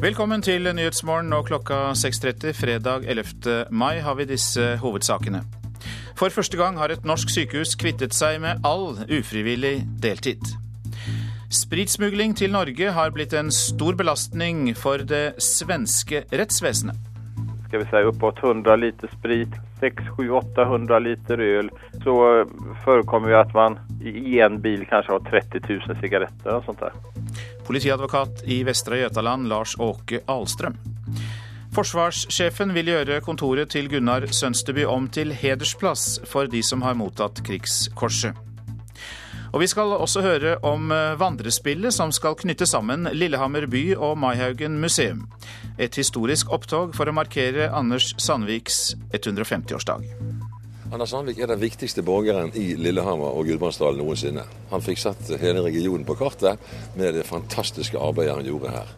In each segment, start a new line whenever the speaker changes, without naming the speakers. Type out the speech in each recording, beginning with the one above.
Velkommen til Nyhetsmorgen og klokka 6.30 fredag 11. mai har vi disse hovedsakene. For første gang har et norsk sykehus kvittet seg med all ufrivillig deltid. Spritsmugling til Norge har blitt en stor belastning for det svenske rettsvesenet.
Skal vi si oppåt 100 liter sprit, 600-800 liter øl. Så forekommer jo at man i én bil kanskje har 30 000 sigaretter og sånt der.
Politiadvokat i Vestre Jøtaland, Lars Åke Alstrøm. Forsvarssjefen vil gjøre kontoret til Gunnar Sønsteby om til hedersplass for de som har mottatt Krigskorset. Og vi skal også høre om vandrespillet som skal knytte sammen Lillehammer by og Maihaugen museum. Et historisk opptog for å markere Anders Sandviks 150-årsdag.
Anders Sandvik er den viktigste borgeren i Lillehammer og Gudbrandsdalen noensinne. Han fikk satt hele regionen på kartet med det fantastiske arbeidet han gjorde her.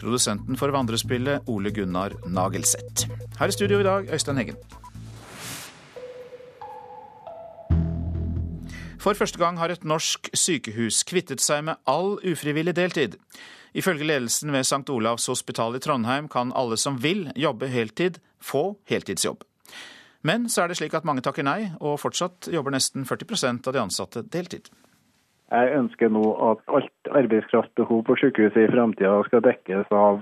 Produsenten for vandrespillet Ole Gunnar Nagelseth. Her i studio i dag, Øystein Heggen. For første gang har et norsk sykehus kvittet seg med all ufrivillig deltid. Ifølge ledelsen ved St. Olavs hospital i Trondheim kan alle som vil jobbe heltid, få heltidsjobb. Men så er det slik at mange takker nei, og fortsatt jobber nesten 40% av de ansatte deltid.
Jeg ønsker nå at alt arbeidskraftbehov på sykehuset i framtida skal dekkes av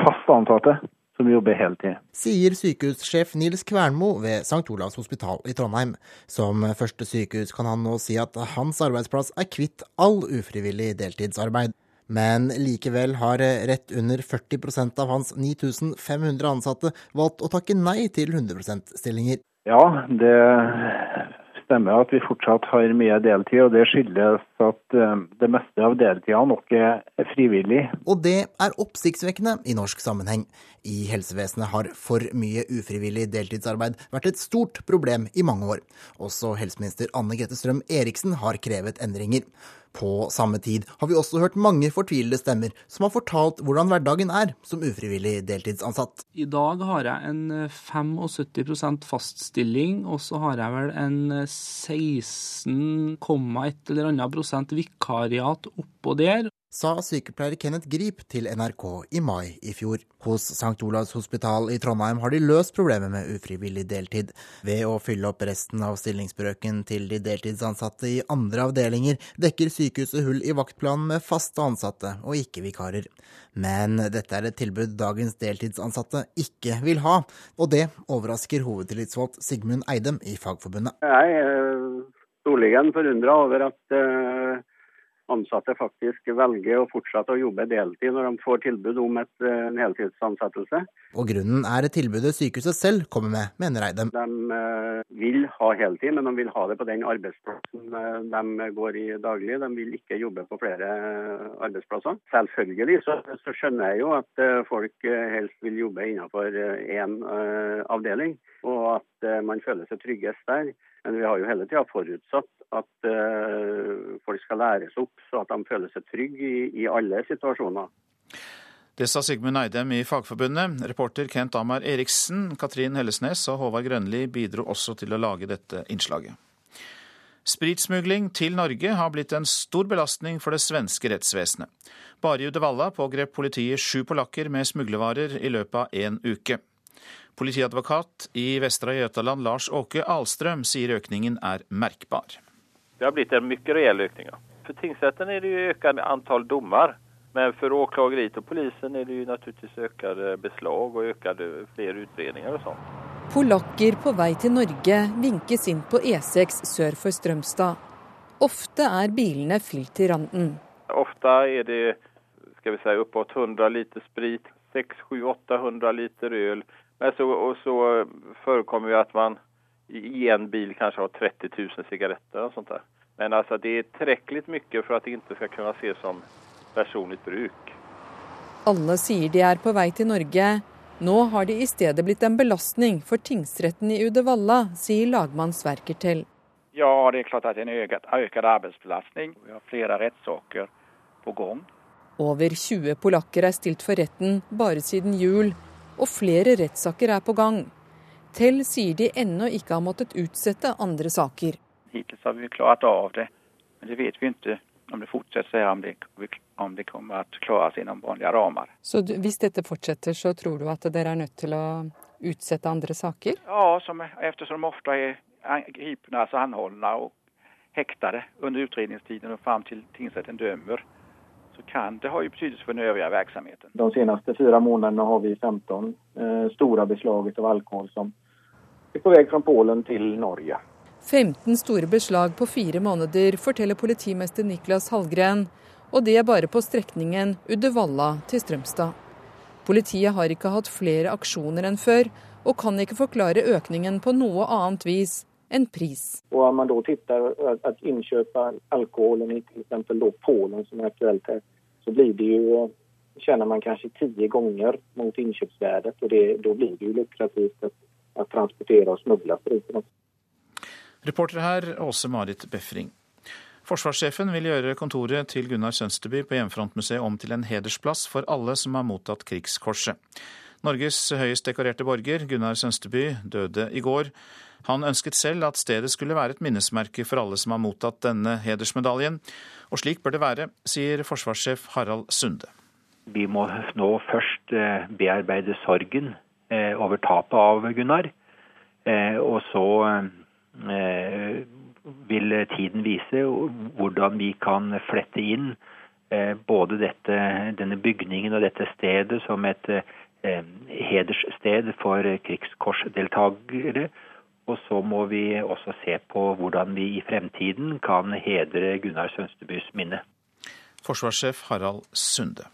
fast ansatte som jobber heltid.
Sier sykehussjef Nils Kvernmo ved St. Olavs hospital i Trondheim. Som første sykehus kan han nå si at hans arbeidsplass er kvitt all ufrivillig deltidsarbeid. Men likevel har rett under 40% av hans 9500 ansatte valgt å takke nei til 100 %-stillinger.
Ja, det stemmer at vi fortsatt har mye deltid, og det skyldes at det meste av deltida nok er frivillig.
Og det er oppsiktsvekkende i norsk sammenheng. I helsevesenet har for mye ufrivillig deltidsarbeid vært et stort problem i mange år. Også helseminister Anne Grete Strøm Eriksen har krevet endringer. På samme tid har vi også hørt mange fortvilede stemmer som har fortalt hvordan hverdagen er som ufrivillig deltidsansatt.
I dag har jeg en 75% fast stilling, og så har jeg vel en 16, et eller annet prosent vikariat oppå der
sa sykepleier Kenneth Grip til NRK i mai i fjor. Hos St. Olavs hospital i Trondheim har de løst problemet med ufrivillig deltid. Ved å fylle opp resten av stillingsbrøken til de deltidsansatte i andre avdelinger, dekker sykehuset hull i vaktplanen med faste ansatte og ikke vikarer. Men dette er et tilbud dagens deltidsansatte ikke vil ha, og det overrasker hovedtillitsvalgt Sigmund Eidem i Fagforbundet.
Jeg er storligen forundra over at ansatte faktisk velger å fortsette å jobbe deltid når de får tilbud om et, en heltidsansettelse.
Og grunnen er tilbudet sykehuset selv kommer med, mener Eidem.
De vil ha heltid, men de vil ha det på den arbeidsplassen de går i daglig. De vil ikke jobbe på flere arbeidsplasser. Selvfølgelig så, så skjønner jeg jo at folk helst vil jobbe innenfor én avdeling, og at man føler seg tryggest der. Men vi har jo hele tida forutsatt at uh, folk skal læres opp så at de føler seg trygge i, i alle situasjoner.
Det sa Sigmund Eidem i Fagforbundet. Reporter Kent Amar Eriksen, Katrin Hellesnes og Håvard Grønli bidro også til å lage dette innslaget. Spritsmugling til Norge har blitt en stor belastning for det svenske rettsvesenet. Bare i Uddevalla pågrep politiet sju polakker med smuglervarer i løpet av én uke. Politiadvokat i Vestre Jøtaland, Lars Åke Alstrøm, sier økningen er merkbar.
Det har blitt en mye reell økning. For tingsretten er det jo økende antall dommer. Men for åklageriet og polisen er det jo naturligvis økte beslag og økte flere utredninger og sånn.
Polakker på vei til Norge vinkes inn på E6 sør for Strømstad. Ofte er bilene fylt til randen.
Ofte er det skal vi si, oppåt 100 liter sprit, 600-800 liter øl. Men så, og så forekommer jo at man i en bil kanskje har 30 000 sigaretter og sånt der. Men altså, det er tilrekkelig mye for at det ikke skal kunne ses som personlig bruk.
Alle sier de er på vei til Norge. Nå har de i stedet blitt en belastning for tingsretten i Uddevalla, sier lagmann Sverker til.
Ja, det er klart at det er en økt, økt arbeidsbelastning. Vi har flere rettssaker på gang.
Over 20 polakker er stilt for retten bare siden jul, og flere rettssaker er på gang. Tell sier de ennå ikke har måttet utsette andre saker.
Hittil har vi klart av det, men det vet vi ikke om det fortsetter om det, om det kommer klare seg innom barnlige ramer.
Så hvis dette fortsetter, så tror du at dere er nødt til å utsette andre saker?
Ja, som, eftersom de ofte er gripne, altså anholdne og hektede under utredningstiden og fram til tingsrätten dömer så kan det ha ju betydelse för den övriga verksamheten.
De senaste fyra månaderna har vi 15 eh, stora beslag av alkohol som er på vei fra Polen til Norge.
15 store beslag på fire måneder, forteller politimester Niklas Hallgren. Og det er bare på strekningen Uddevalla til Strømstad. Politiet har ikke hatt flere aksjoner enn før, og kan ikke forklare økningen på noe annet vis enn pris.
Og Om man da tittar at innkjøpe alkoholen i f.eks. Polen, som er aktuelt her, så blir det jo tjener man kanskje ti ganger mot innkjøpsverdet. og det, Da blir det jo lukrativt å, å transportere og smugle spriten.
Reporter her Åse Marit Befring. Forsvarssjefen vil gjøre kontoret til Gunnar Sønsteby på Hjemmefrontmuseet om til en hedersplass for alle som har mottatt Krigskorset. Norges høyest dekorerte borger, Gunnar Sønsteby, døde i går. Han ønsket selv at stedet skulle være et minnesmerke for alle som har mottatt denne hedersmedaljen. Og slik bør det være, sier forsvarssjef Harald Sunde.
Vi må nå først eh, bearbeide sorgen eh, over tapet av Gunnar. Eh, og så vil tiden vise hvordan vi kan flette inn både dette, denne bygningen og dette stedet som et hederssted for krigskorsdeltakere. Og så må vi også se på hvordan vi i fremtiden kan hedre Gunnar Sønstebys minne.
Forsvarssjef Harald Sunde.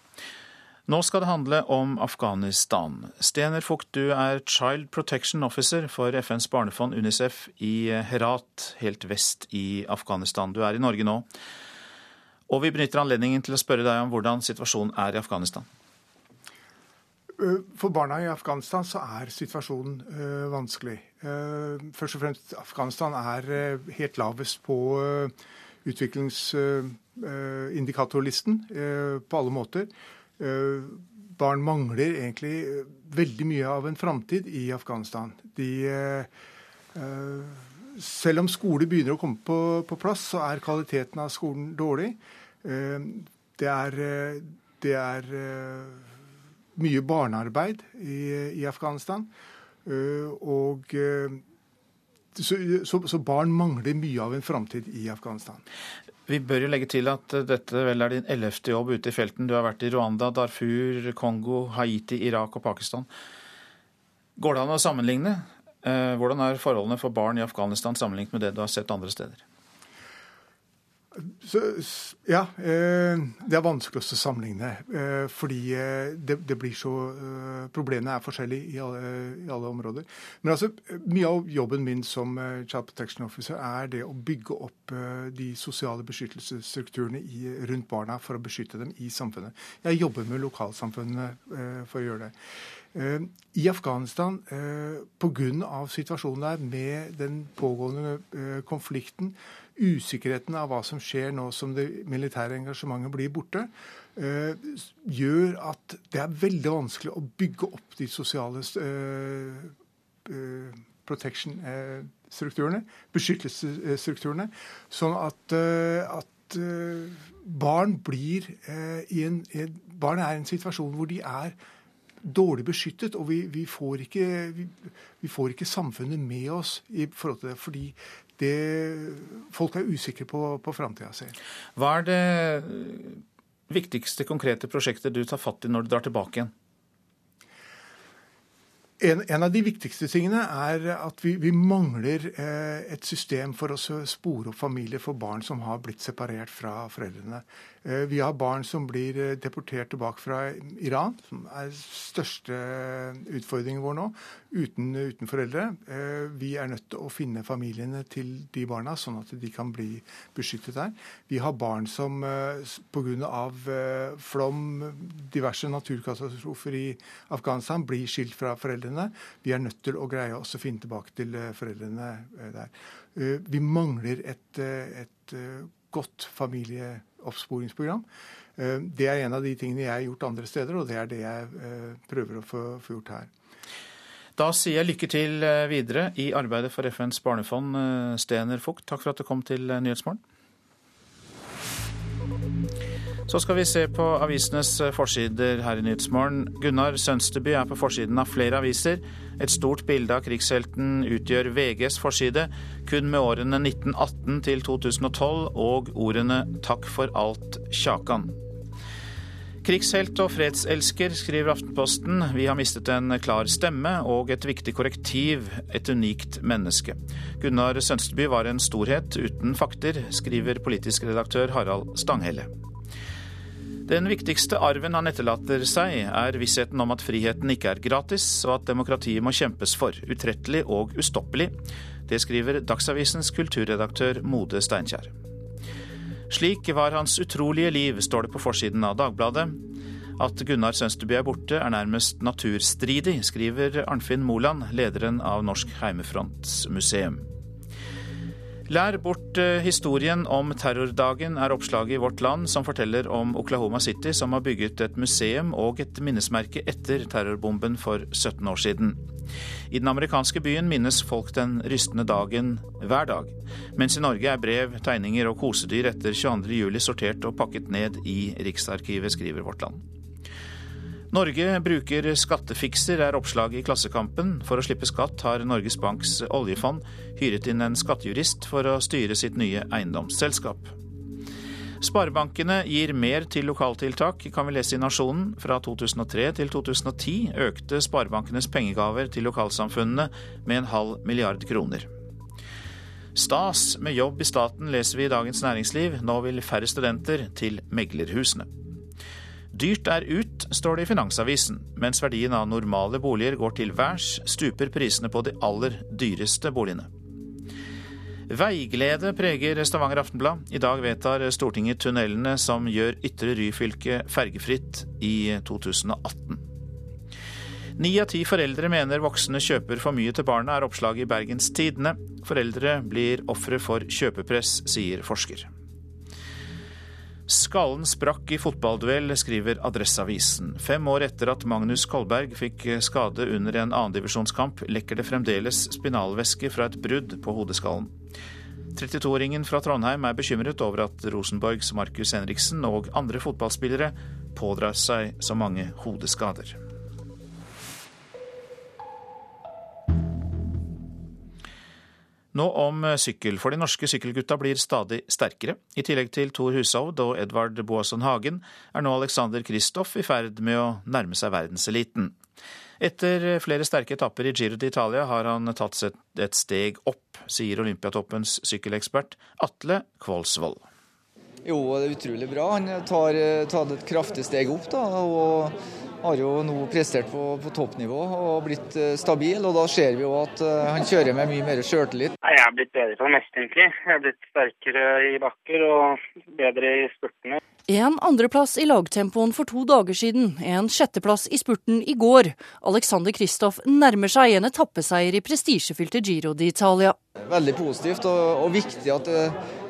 Nå skal det handle om Afghanistan. Stener Fugt, du er Child Protection Officer for FNs barnefond UNICEF i Herat, helt vest i Afghanistan. Du er i Norge nå. Og vi benytter anledningen til å spørre deg om hvordan situasjonen er i Afghanistan.
For barna i Afghanistan så er situasjonen uh, vanskelig. Uh, først og fremst Afghanistan er helt lavest på utviklingsindikatorlisten på alle måter. barn mangler egentlig veldig mye av en framtid i Afghanistan. De, selv om skole begynner å komme på, på, plass, så er kvaliteten av skolen dårlig. det er, det er mye barnearbeid i, i Afghanistan. Uh, og uh, så, så, så, barn mangler mye av en framtid i Afghanistan.
Vi bør jo legge til at dette vel er din ellevte jobb ute i felten. Du har vært i Rwanda, Darfur, Kongo, Haiti, Irak og Pakistan. Går det an å sammenligne? Hvordan er forholdene for barn i Afghanistan sammenlignet med det du har sett andre steder?
Så, ja, eh, det er vanskelig å sammenligne. Eh, fordi eh, det, det, blir så Problemene er forskjellige i alle, i alle, områder. Men altså, mye av jobben min som Child Protection Officer er det å bygge opp de sosiale beskyttelsesstrukturene i, rundt barna for å beskytte dem i samfunnet. Jeg jobber med lokalsamfunnene for å gjøre det. I Afghanistan, pga. situasjonen der med den pågående konflikten, usikkerheten av hva som skjer nå som det militære engasjementet blir borte, eh, gjør at det er veldig vanskelig å bygge opp de sosiale eh, eh, protection-strukturene, beskyttelsesstrukturene, sånn at, at barn blir i en, barn er i en situasjon hvor de er dårlig beskyttet, og vi, vi, får ikke, vi, vi, får ikke, samfunnet med oss i forhold til det. Fordi det, folk er usikre på, på framtida si.
Hva er det viktigste konkrete prosjektet du tar fatt i når du drar tilbake igjen?
En, en, av de viktigste tingene er at vi, vi mangler eh, et system for å spore opp familier for barn som har blitt separert fra foreldrene. Eh, vi har barn som blir eh, deportert tilbake fra Iran, som er største utfordringen vår nå, uten, uten foreldre. Eh, vi er nødt til å finne familiene til de barna, sånn at de kan bli beskyttet der. Vi har barn som pga. flom, diverse naturkatastrofer i Afghanistan blir skilt fra foreldrene. Vi er nødt til å greie oss å finne tilbake til foreldrene der. Vi mangler et, et godt familieoppsporingsprogram. Eh, det er en av de tingene jeg har gjort andre steder, og det er det jeg eh, prøver å få, få gjort her.
Da sier jeg lykke til eh, videre i arbeidet for FNs barnefond, Stener Fugt. Takk for at du kom til Nyhetsmorgen. Så skal vi se på avisenes forsider her i Nyhetsmorgen. Gunnar Sønsteby er på forsiden av flere aviser. Et stort bilde av krigshelten utgjør VGs forside, kun med årene 1918 til 2012 og ordene 'Takk for alt, Kjakan'. Krigshelt og fredselsker, skriver Aftenposten. Vi har mistet en klar stemme og et viktig korrektiv, et unikt menneske. Gunnar Sønsteby var en storhet uten fakter, skriver politisk redaktør Harald Stanghelle. Den viktigste arven han etterlater seg, er vissheten om at friheten ikke er gratis, og at demokratiet må kjempes for, utrettelig og ustoppelig. Det skriver Dagsavisens kulturredaktør Mode Steinkjer. Slik var hans utrolige liv, står det på forsiden av Dagbladet. At Gunnar Sønsteby er borte, er nærmest naturstridig, skriver Arnfinn Moland, lederen av Norsk Heimefrontsmuseum. Lær bort eh, historien om terrordagen, er oppslaget i Vårt Land, som forteller om Oklahoma City, som har bygget et museum og et minnesmerke etter terrorbomben for 17 år siden. I den amerikanske byen minnes folk den rystende dagen hver dag, mens i Norge er brev, tegninger og kosedyr etter 22.07 sortert og pakket ned i Riksarkivet, skriver Vårt Land. Norge bruker skattefikser, er oppslaget i Klassekampen. For å slippe skatt har Norges Banks oljefond hyret inn en skattejurist for å styre sitt nye eiendomsselskap. Sparebankene gir mer til lokaltiltak, kan vi lese i Nasjonen. Fra 2003 til 2010 økte sparebankenes pengegaver til lokalsamfunnene med en halv milliard kroner. Stas med jobb i staten, leser vi i Dagens Næringsliv. Nå vil færre studenter til meglerhusene. Dyrt er ut, står det i Finansavisen. Mens verdien av normale boliger går til værs, stuper prisene på de aller dyreste boligene. Veiglede preger Stavanger Aftenblad. I dag vedtar Stortinget tunnelene som gjør Ytre Ryfylke fergefritt i 2018. Ni av ti foreldre mener voksne kjøper for mye til barna, er oppslaget i Bergens Tidende. Foreldre blir ofre for kjøpepress, sier forsker. Skallen sprakk i fotballduell, skriver Adresseavisen. Fem år etter at Magnus Kolberg fikk skade under en annendivisjonskamp, lekker det fremdeles spinalvæske fra et brudd på hodeskallen. 32-åringen fra Trondheim er bekymret over at Rosenborgs Markus Henriksen og andre fotballspillere pådrar seg så mange hodeskader. Nå om sykkel, for de norske sykkelgutta blir stadig sterkere. I tillegg til Thor Hushovd og Edvard Boasson Hagen er nå Alexander Kristoff i ferd med å nærme seg verdenseliten. Etter flere sterke etapper i Giro d'Italia har han tatt et steg opp, sier Olympiatoppens sykkelekspert Atle Kvolsvold.
Jo, det er utrolig bra. Han tar, tar et kraftig steg opp. da, og har jo nå prestert på, på, toppnivå og blitt uh, stabil. og Da ser vi jo at uh, han kjører med mye mer sjøltillit.
Jeg har blitt bedre på det meste, egentlig. Jeg har blitt sterkere i bakker og bedre i spurtene.
En andreplass i lagtempoen for to dager siden, en sjetteplass i spurten i går. Alexander Kristoff nærmer seg en etappeseier i prestisjefylte Giro d'Italia.
Veldig positivt og, og viktig at det,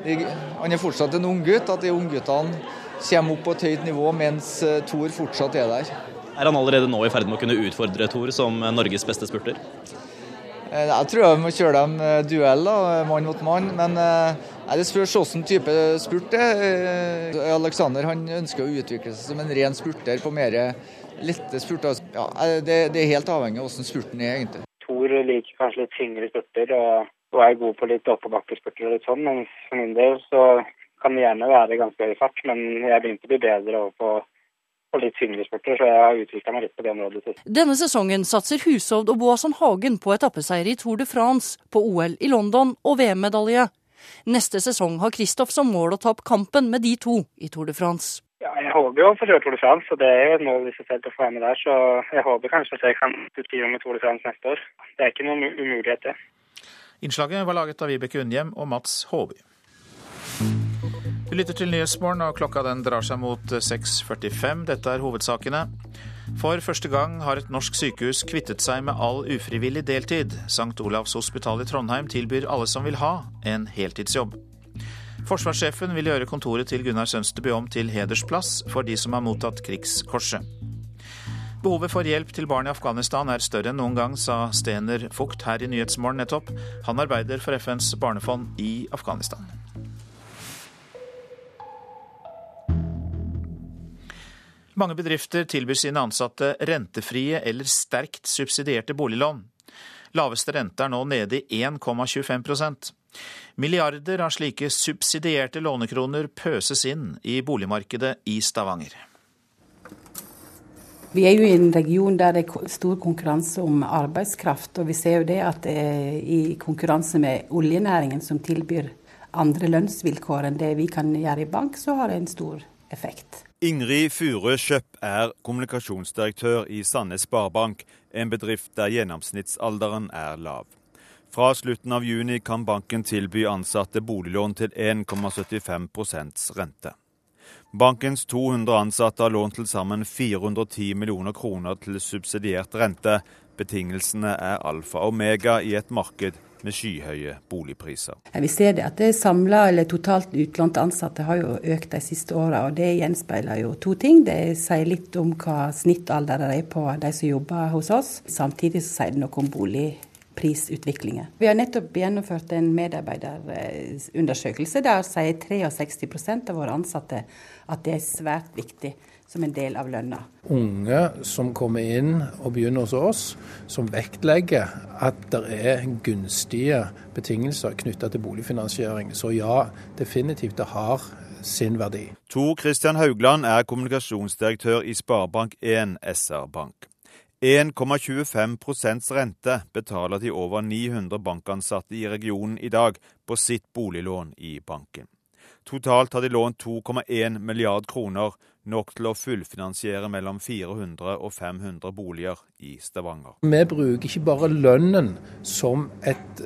det, han er fortsatt en unggutt, at de ungguttene kommer opp på et høyt nivå mens Thor fortsatt er der.
Er han allerede nå i ferd med å kunne utfordre Thor som Norges beste spurter?
Jeg tror jeg må kjøre dem duell, da, mann mot mann. Men det spørs hvilken type spurt det er. Alexander han ønsker å utvikle seg som en ren spurter på mer lette spurter. Ja, det, det, er helt avhengig av hvordan spurten er, egentlig.
Thor liker kanskje litt tyngre spurter og, og, er god på litt oppoverbakkespurter og litt sånn. Men for min del så kan det gjerne være ganske høy fart, men jeg begynte å bli bedre over på og litt tyngre sporter, så jeg har utvikla meg litt på det området.
Denne sesongen satser Hushovd og Boasson Hagen på etappeseier i Tour de France, på OL i London og VM-medalje. Neste sesong har Kristoff som mål å ta opp kampen med de to i Tour de France.
Ja, jeg håper jo å få kjøre Tour de France, og det er jo et mål i seg selv å få være med der. Så jeg håper kanskje at jeg kan utgi med Tour de France neste år. Det er ikke noen umulighet, det.
Innslaget var laget av Vibeke Unnhjem og Mats Håby. Du lytter til Nyhetsmorgen, og klokka den drar seg mot 6.45. Dette er hovedsakene. For første gang har et norsk sykehus kvittet seg med all ufrivillig deltid. St. Olavs hospital i Trondheim tilbyr alle som vil ha, en heltidsjobb. Forsvarssjefen vil gjøre kontoret til Gunnar Sønsteby om til hedersplass for de som har mottatt Krigskorset. Behovet for hjelp til barn i Afghanistan er større enn noen gang, sa Stener Fugt her i Nyhetsmorgen nettopp. Han arbeider for FNs barnefond i Afghanistan. Mange bedrifter tilbyr sine ansatte rentefrie eller sterkt subsidierte boliglån. Laveste rente er nå nede i 1,25% Milliarder av slike subsidierte lånekroner pøses inn i boligmarkedet i Stavanger.
Vi er jo i en region der det er stor konkurranse om arbeidskraft. Og vi ser jo det at det i konkurranse med oljenæringen, som tilbyr andre lønnsvilkår enn det vi kan gjøre i bank, så har det en stor effekt.
Ingrid Furø Kjøpp er kommunikasjonsdirektør i Sandnes Sparebank, en bedrift der gjennomsnittsalderen er lav. Fra slutten av juni kan banken tilby ansatte boliglån til 1,75% rente. Bankens 200 ansatte har lånt til sammen 410 millioner kroner til subsidiert rente. Betingelsene er alfa og omega i et marked med skyhøye boligpriser.
Vi ser det at det samla eller totalt utlånte ansatte har jo økt de siste åra. Og det gjenspeiler jo to ting. Det sier litt om hva snittalder det er på de som jobber hos oss. Samtidig så sier det noe om boligprisutviklingen. Vi har nettopp gjennomført en medarbeiderundersøkelse. Der sier 63% av våre ansatte at det er svært viktig som en del av lønna.
Unge som kommer inn og begynner hos oss, som vektlegger at det er gunstige betingelser knytta til boligfinansiering. Så ja, definitivt det har sin verdi.
Tor Christian Haugland er kommunikasjonsdirektør i Sparebank1 SR-Bank. 1,25% rente betaler de over 900 bankansatte i regionen i dag på sitt boliglån i banken. Totalt har de lånt 2,1 milliard kroner, nok til å fullfinansiere mellom 400 og 500 boliger i Stavanger.
Vi bruker ikke bare lønnen som et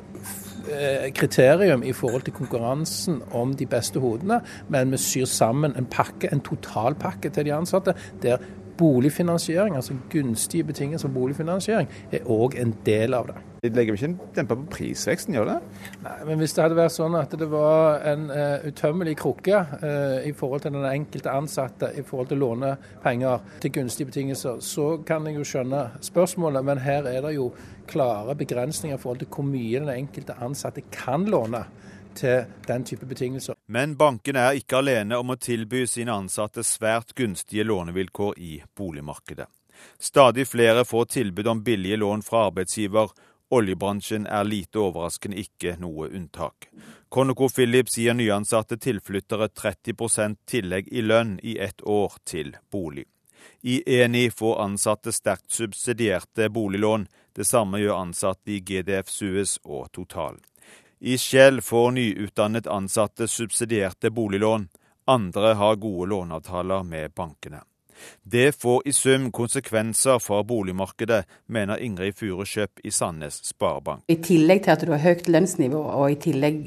eh, kriterium i forhold til konkurransen om de beste hodene, men vi syr sammen en pakke, en totalpakke til de ansatte, der boligfinansiering, altså gunstige betingelser for boligfinansiering, er òg en del av det.
Det legger ikke en demper på prisveksten, gjør det?
Nei, men hvis det hadde vært sånn at det var en uh, utømmelig krukke uh, i forhold til den enkelte ansatte i forhold til å låne penger til gunstige betingelser, så kan jeg jo skjønne spørsmålet. Men her er det jo klare begrensninger i forhold til hvor mye den enkelte ansatte kan låne til den type betingelser.
Men bankene er ikke alene om å tilby sine ansatte svært gunstige lånevilkår i boligmarkedet. Stadig flere får tilbud om billige lån fra arbeidsgiver, Oljebransjen er lite overraskende ikke noe unntak. ConocoPhillips gir nyansatte tilflyttere 30% tillegg i lønn i ett år til bolig. I Eni får ansatte sterkt subsidierte boliglån. Det samme gjør ansatte i GDF Suez og Total. I Shell får nyutdannet ansatte subsidierte boliglån. Andre har gode låneavtaler med bankene. Det får i sum konsekvenser for boligmarkedet, mener Ingrid Furuskjøp i Sandnes Sparebank.
I tillegg til at du har høyt lønnsnivå og i tillegg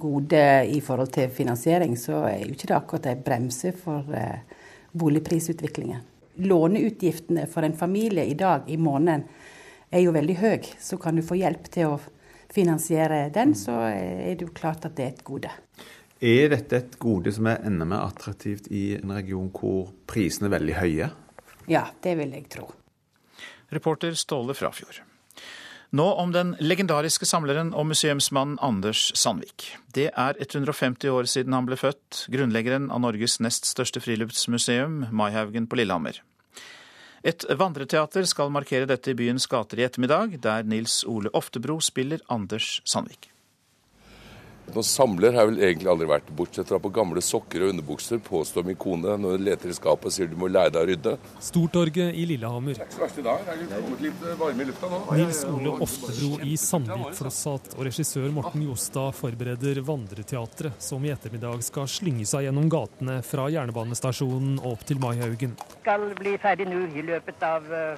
gode i forhold til finansiering, så er jo ikke det akkurat en bremse for eh, boligprisutviklingen. Låneutgiftene for en familie i dag i måneden er jo veldig høy, så kan du få hjelp til å finansiere den, så er det jo klart at det er et gode.
Er dette et gode som er enda mer attraktivt i en region hvor prisene er veldig høye?
Ja, det vil jeg tro.
Reporter Ståle Frafjord. Nå om den legendariske samleren og museumsmannen Anders Sandvik. Det er 150 år siden han ble født, grunnleggeren av Norges nest største friluftsmuseum, Maihaugen på Lillehammer. Et vandreteater skal markere dette i byens gater i ettermiddag, der Nils Ole Oftebro spiller Anders Sandvik.
Noen samler har jeg vel egentlig aldri vært, bortsett fra på gamle sokker og underbukser, påstår min kone når hun leter i skapet og sier du må lære deg å rydde.
Stortorget i Lillehammer. Nils Ole Oftebro i Sandvik Flossat og regissør Morten Jostad forbereder Vandreteatret, som i ettermiddag skal slynge seg gjennom gatene fra jernbanestasjonen opp til Maihaugen.
Skal bli ferdig nå i løpet av uh,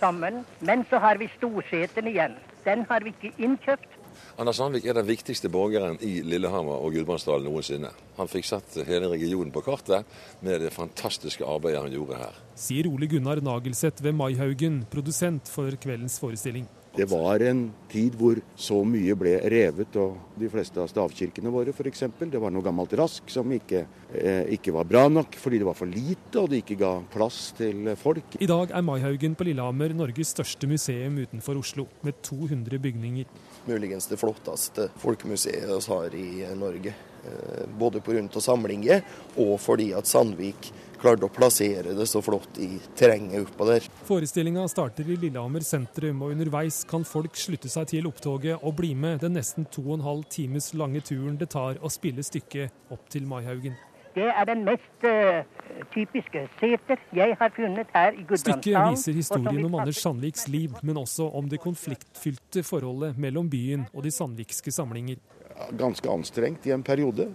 sommeren. Men så har vi Storseten igjen. Den har vi ikke innkjøpt.
Anders Sandvik er den viktigste borgeren i Lillehammer og Gudbrandsdalen noensinne. Han fikk satt hele regionen på kartet med det fantastiske arbeidet han gjorde her.
Sier Ole Gunnar Nagelseth ved Maihaugen, produsent for kveldens forestilling.
Det var en tid hvor så mye ble revet, og de fleste av stavkirkene våre f.eks. Det var noe gammelt rask som ikke, eh, ikke, var bra nok fordi det var for lite og det ikke ga plass til folk.
I dag er Maihaugen på Lillehammer Norges største museum utenfor Oslo, med 200 bygninger.
Muligens det flotteste folkemuseet vi har i Norge.
Både pga. samlinger og fordi at Sandvik klarte å plassere det så flott i terrenget oppå der.
Forestillinga starter i Lillehammer sentrum, og underveis kan folk slutte seg til opptoget og bli med den nesten to og en halv times lange turen det tar å spille stykket opp til Maihaugen.
Det er den mest uh, typiske seter jeg har funnet her i Gudbrandsdalen.
Stykket viser historien om Anders Sandviks liv, men også om det konfliktfylte forholdet mellom byen og de sandvikske samlinger.
Ganske anstrengt i en periode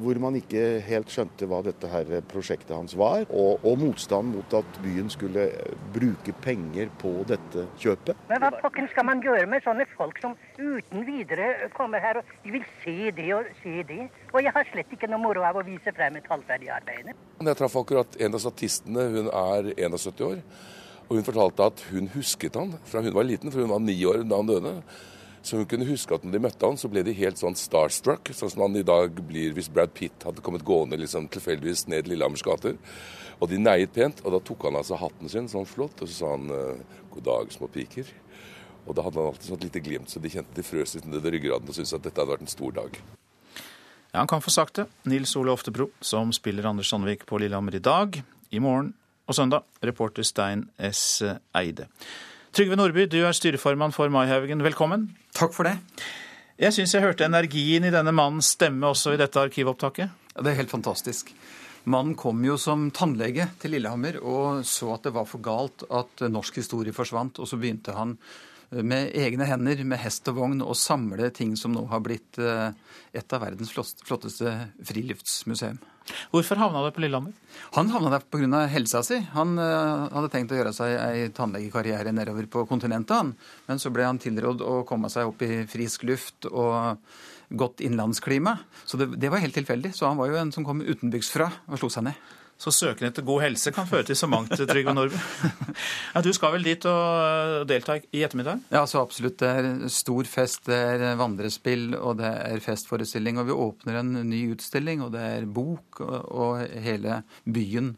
hvor man ikke helt skjønte hva dette her prosjektet hans var, og, og motstand mot at byen skulle bruke penger på dette kjøpet.
Men hva pokken skal man gjøre med sånne folk som uten videre kommer her og de vil se det og se det? Og jeg har slett ikke noe moro av å vise frem et halvferdig arbeid.
Jeg traff akkurat en av statistene, hun er 71 år. Og hun fortalte at hun husket han fra hun var liten, for hun var ni år da han døde. Så hun kunne huske at når de møtte han, så ble de helt sånn starstruck, sånn som han i dag blir hvis Brad Pitt hadde kommet gående liksom tilfeldigvis ned Lillehammers gater. Og de neiet pent, og da tok han altså hatten sin sånn flott, og så sa han eh, god dag, små piker. Og da hadde han alltid sånn lite glimt, så de kjente de frøs litt ned ryggraden og syntes at dette hadde vært en stor dag.
Ja, Han kan få sagt det. Nils Ole Oftebro, som spiller Anders Sandvik på Lillehammer i dag, i morgen og søndag. Reporter Stein S. Eide. Trygve Nordby, du er styreformann for Maihaugen. Velkommen.
Takk for det.
Jeg syns jeg hørte energien i denne mannens stemme også i dette arkivopptaket.
Ja, det er helt fantastisk. Mannen kom jo som tannlege til Lillehammer og så at det var for galt at norsk historie forsvant. Og så begynte han med egne hender, med hest og vogn, og samle ting som nå har blitt eh, et av verdens flotteste friluftsmuseum.
Hvorfor havna du på Lillehammer?
Han havna der pga. helsa si. Han uh, hadde tenkt å gjøre seg ei tannlegekarriere nedover på kontinentet, han. Men så ble han tilrådd å komme seg opp i frisk luft og godt innlandsklima. Så det, det var helt tilfeldig. Så han var jo en som kom utenbygdsfra og slo seg ned.
Så søken etter god helse kan føre til så mangt, Trygve Nordby. Ja, du skal vel dit og eh, delta i ettermiddag?
Ja, så absolutt. Det er stor fest, det er vandrespill og det er festforestilling. Og vi åpner en ny utstilling, og det er bok, og hele byen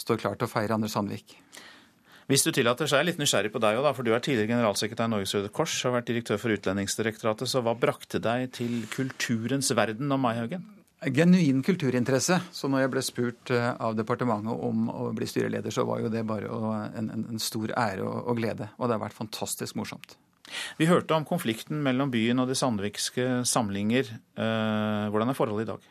står klar til å feire Anders Sandvik.
Hvis du tillater, så er jeg litt nysgjerrig på deg òg, for du er tidligere generalsekretær i Norges Røde Kors og har vært direktør for Utlendingsdirektoratet. Så hva brakte deg til kulturens verden om Maihaugen?
Genuin kulturinteresse. Så når jeg ble spurt eh, av departementet om å bli styreleder, så var jo det bare en, en, en stor ære og, og, glede. Og det har vært fantastisk morsomt.
Vi hørte om konflikten mellom byen og de sandvikske samlinger. Eh, hvordan er forholdet i dag?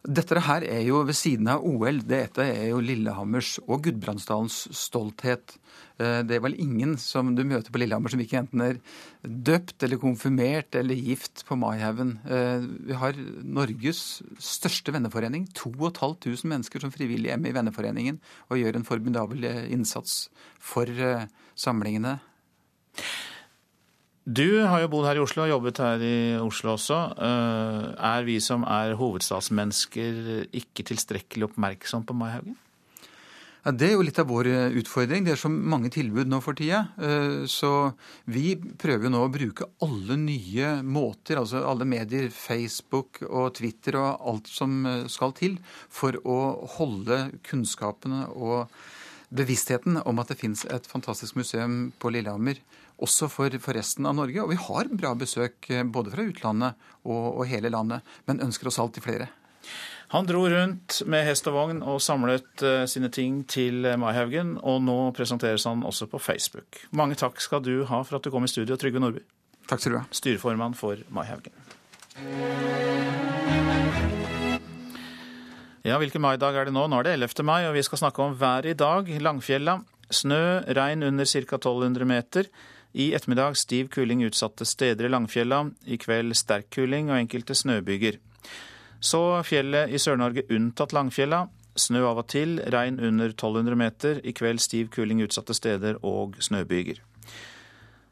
Dette her er jo ved siden av OL. Dette er jo Lillehammers og Gudbrandsdalens stolthet. Eh, det er vel ingen som du møter på Lillehammer som ikke enten er døpt eller konfirmert eller gift på Maihaugen. Eh, vi har Norges største venneforening. 2500 mennesker som frivillige med i venneforeningen og gjør en formidabel eh, innsats for samlingene.
Du har jo bodd her i Oslo og jobbet her i Oslo også. Er vi som er hovedstadsmennesker ikke tilstrekkelig oppmerksom på Maihaugen?
Ja, Det er jo litt av vår eh, utfordring. Det er så mange tilbud nå for tida. Eh, så vi prøver jo nå å bruke alle nye måter, altså alle medier, Facebook og Twitter og alt som eh, skal til, for å holde kunnskapene og bevisstheten om at det fins et fantastisk museum på Lillehammer, også for, for, resten av Norge. Og vi har bra besøk både fra utlandet og, og hele landet, men ønsker oss alltid flere.
Han dro rundt med hest og vogn og samlet uh, sine ting til Maihaugen, og nå presenteres han også på Facebook. Mange takk skal du ha for at du kom i studio, Trygve Nordby.
Takk skal du ha.
Styreformann for Maihaugen. Ja, hvilken maidag er det nå? Nå er det 11. mai, og vi skal snakke om været i dag. Langfjella. Snø, regn under ca. 1200 meter. I ettermiddag stiv kuling utsatte steder i Langfjella. I kveld sterk kuling og enkelte snøbyger. Så fjellet i Sør-Norge unntatt Langfjella. Snø av og til, regn under 1200 meter. I kveld stiv kuling utsatte steder og snøbyger.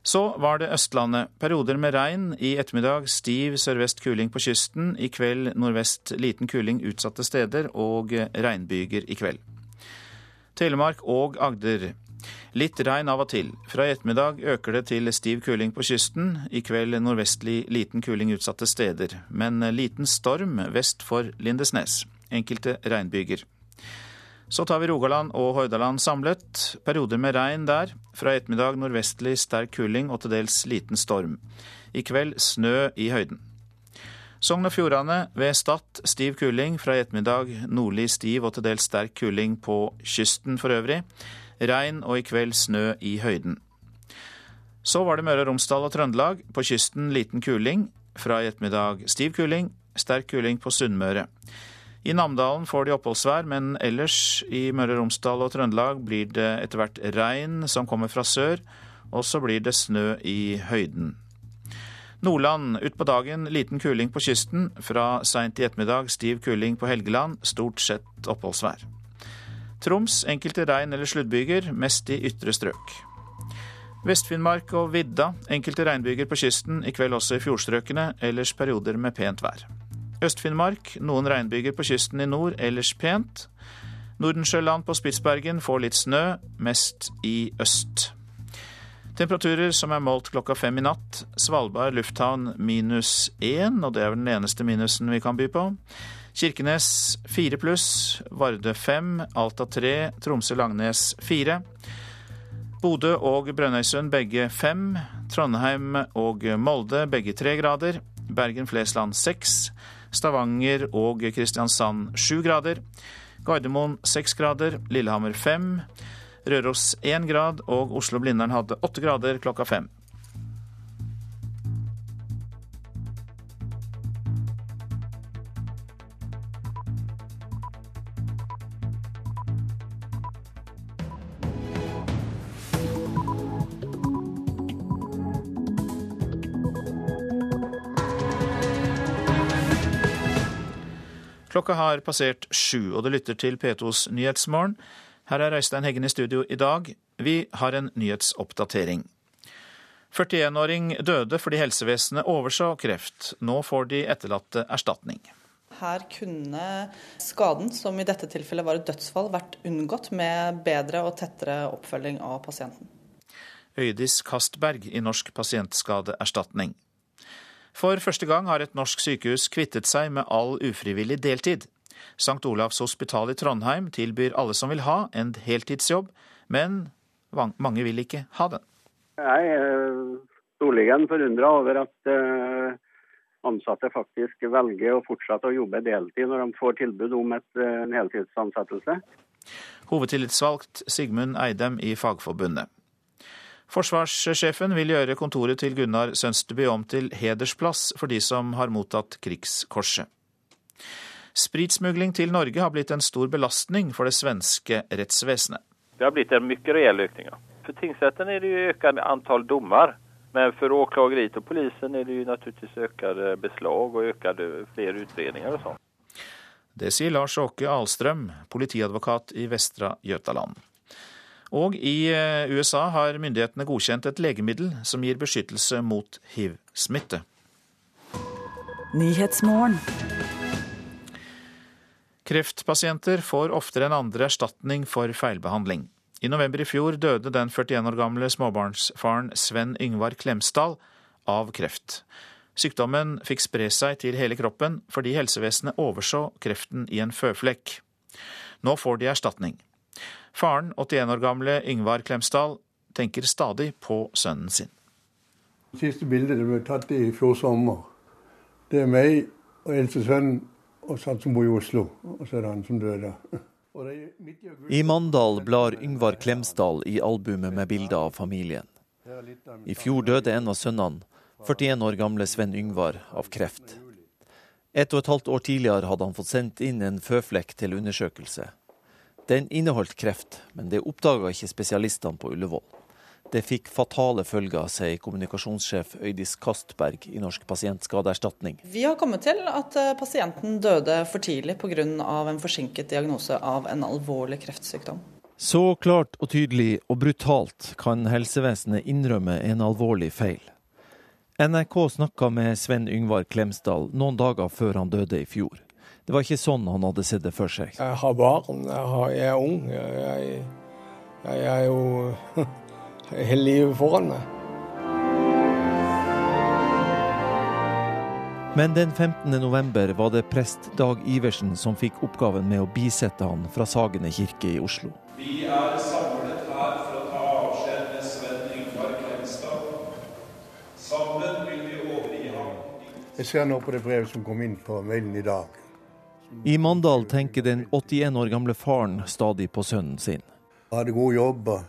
Så var det Østlandet. Perioder med regn. I ettermiddag stiv sørvest kuling på kysten. I kveld nordvest liten kuling utsatte steder og regnbyger i kveld. Telemark og Agder. Litt regn av og til. Fra i ettermiddag øker det til stiv kuling på kysten. I kveld nordvestlig liten kuling utsatte steder, men liten storm vest for Lindesnes. Enkelte regnbyger. Så tar vi Rogaland og Hordaland samlet. Perioder med regn der. Fra i ettermiddag nordvestlig sterk kuling og til dels liten storm. I kveld snø i høyden. Sogn og Fjordane ved Stad stiv kuling, fra i ettermiddag nordlig stiv og til dels sterk kuling på kysten for øvrig. Regn og i kveld snø i høyden. Så var det Møre og Romsdal og Trøndelag. På kysten liten kuling. Fra i ettermiddag stiv kuling, sterk kuling på Sunnmøre. I Namdalen får de oppholdsvær, men ellers i Møre og Romsdal og Trøndelag blir det etter hvert regn som kommer fra sør, og så blir det snø i høyden. Nordland utpå dagen liten kuling på kysten. Fra seint i ettermiddag stiv kuling på Helgeland, stort sett oppholdsvær. Troms enkelte regn- eller sluddbyger, mest i ytre strøk. Vest-Finnmark og vidda enkelte regnbyger på kysten, i kveld også i fjordstrøkene, ellers perioder med pent vær. Øst-Finnmark noen regnbyger på kysten i nord, ellers pent. Nordensjøland på Spitsbergen får litt snø, mest i øst. Temperaturer som er målt klokka fem i natt. Svalbard lufthavn minus én, og det er vel den eneste minusen vi kan by på. Kirkenes 4 pluss, Vardø 5, Alta 3, Tromsø-Langnes 4. Bodø og Brønnøysund begge 5. Trondheim og Molde begge 3 grader. Bergen-Flesland 6. Stavanger og Kristiansand 7 grader. Gardermoen 6 grader. Lillehammer 5. Røros 1 grad, og Oslo-Blindern hadde 8 grader klokka fem. Klokka har passert sju, og det lytter til P2s Nyhetsmorgen. Her er Øystein Heggen i studio i dag. Vi har en nyhetsoppdatering. 41-åring døde fordi helsevesenet overså kreft. Nå får de etterlatte erstatning.
Her kunne skaden, som i dette tilfellet var et dødsfall, vært unngått med bedre og tettere oppfølging av pasienten.
Øydis Kastberg i Norsk pasientskadeerstatning. For første gang har et norsk sykehus kvittet seg med all ufrivillig deltid. St. Olavs hospital i Trondheim tilbyr alle som vil ha, en heltidsjobb, men mange vil ikke ha den.
Jeg er storlig forundra over at eh, ansatte faktisk velger å fortsette å jobbe deltid når de får tilbud om et, eh, en heltidsansettelse.
Hovedtillitsvalgt Sigmund Eidem i Fagforbundet. Forsvarssjefen vil gjøre kontoret til Gunnar Sønsteby om til hedersplass for de som har mottatt Krigskorset. Spritsmugling til Norge har blitt en stor belastning for det svenske rettsvesenet.
Det har blitt en mye reell økning. For tingsretten er det jo økt antall dommer. Men for åklageriet og polisen er det jo naturligvis økt beslag og økt flere utredninger og sånn.
Det sier Lars Åke Alstrøm, politiadvokat i Vestra Götaland. Og i eh, USA har myndighetene godkjent et legemiddel som gir beskyttelse mot hiv-smitte. Kreftpasienter får oftere enn andre erstatning for feilbehandling. I november i fjor døde den 41 år gamle småbarnsfaren Sven Yngvar Klemsdal av kreft. Sykdommen fikk spre seg til hele kroppen fordi helsevesenet overså kreften i en føflekk. Nå får de erstatning. Faren, 81 år gamle Yngvar Klemsdal, tenker stadig på sønnen sin.
Det Siste bildet ble tatt i fjor sommer. Det er meg og eldste sønn og satt som bor i Oslo. Og så er det han som døde.
I Mandal blar Yngvar Klemsdal i albumet med bilder av familien. I fjor døde en av sønnene, 41 år gamle Sven Yngvar, av kreft. Et og et halvt år tidligere hadde han fått sendt inn en føflekk til undersøkelse. Den inneholdt kreft, men det oppdaga ikke spesialistene på Ullevål. Det fikk fatale følger, sier kommunikasjonssjef Øydis Kastberg i Norsk pasientskadeerstatning.
Vi har kommet til at eh, pasienten døde for tidlig pga. en forsinket diagnose av en alvorlig kreftsykdom.
Så klart og tydelig og brutalt kan helsevesenet innrømme en alvorlig feil. NRK snakka med Sven Yngvar Klemsdal noen dager før han døde i fjor. Det var ikke sånn han hadde sett det for seg.
Jeg har barn, jeg, har, jeg er ung. Jeg, jeg, jeg er jo hele livet foran meg.
Men den 15. november var det prest Dag Iversen som fikk oppgaven med å bisette han fra Sagene kirke i Oslo.
Vi er samlet her for å ta avskjed med Sven Yngvar Klemstad. Sammen vil vi overgi ham.
Jeg ser nå på det brevet som kom inn på mailen i dag.
I Mandal tenker den 81 år gamle faren stadig på sønnen sin.
Han hadde god jobb og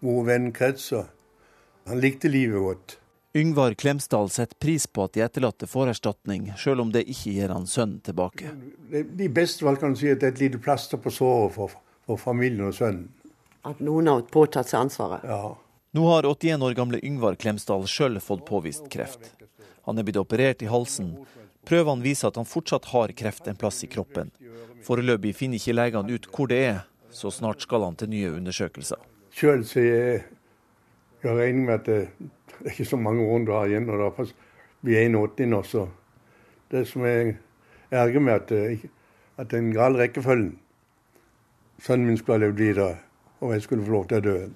gode vennekretser. Han likte livet godt.
Yngvar Klemsdal setter pris på at de etterlatte får erstatning, sjøl om det ikke gir han sønnen tilbake.
I beste valgene kan du si at det er et lite plaster på såret for, for familien og sønnen.
At noen har påtatt seg ansvaret?
Ja.
Nå har 81 år gamle Yngvar Klemsdal sjøl fått påvist kreft. Han er blitt operert i halsen. Prøvene viser at han fortsatt har kreft en plass i kroppen. Foreløpig finner ikke legene ut hvor det er, så snart skal han til nye undersøkelser.
Sjøl så jeg jeg regner med at det, det er ikke så mange år du har igjen. og da er 81 nå, så Det som jeg erger meg, at, det- at den gale rekkefølgen Sønnen min skulle ha levd videre, og jeg skulle få lov til å dø.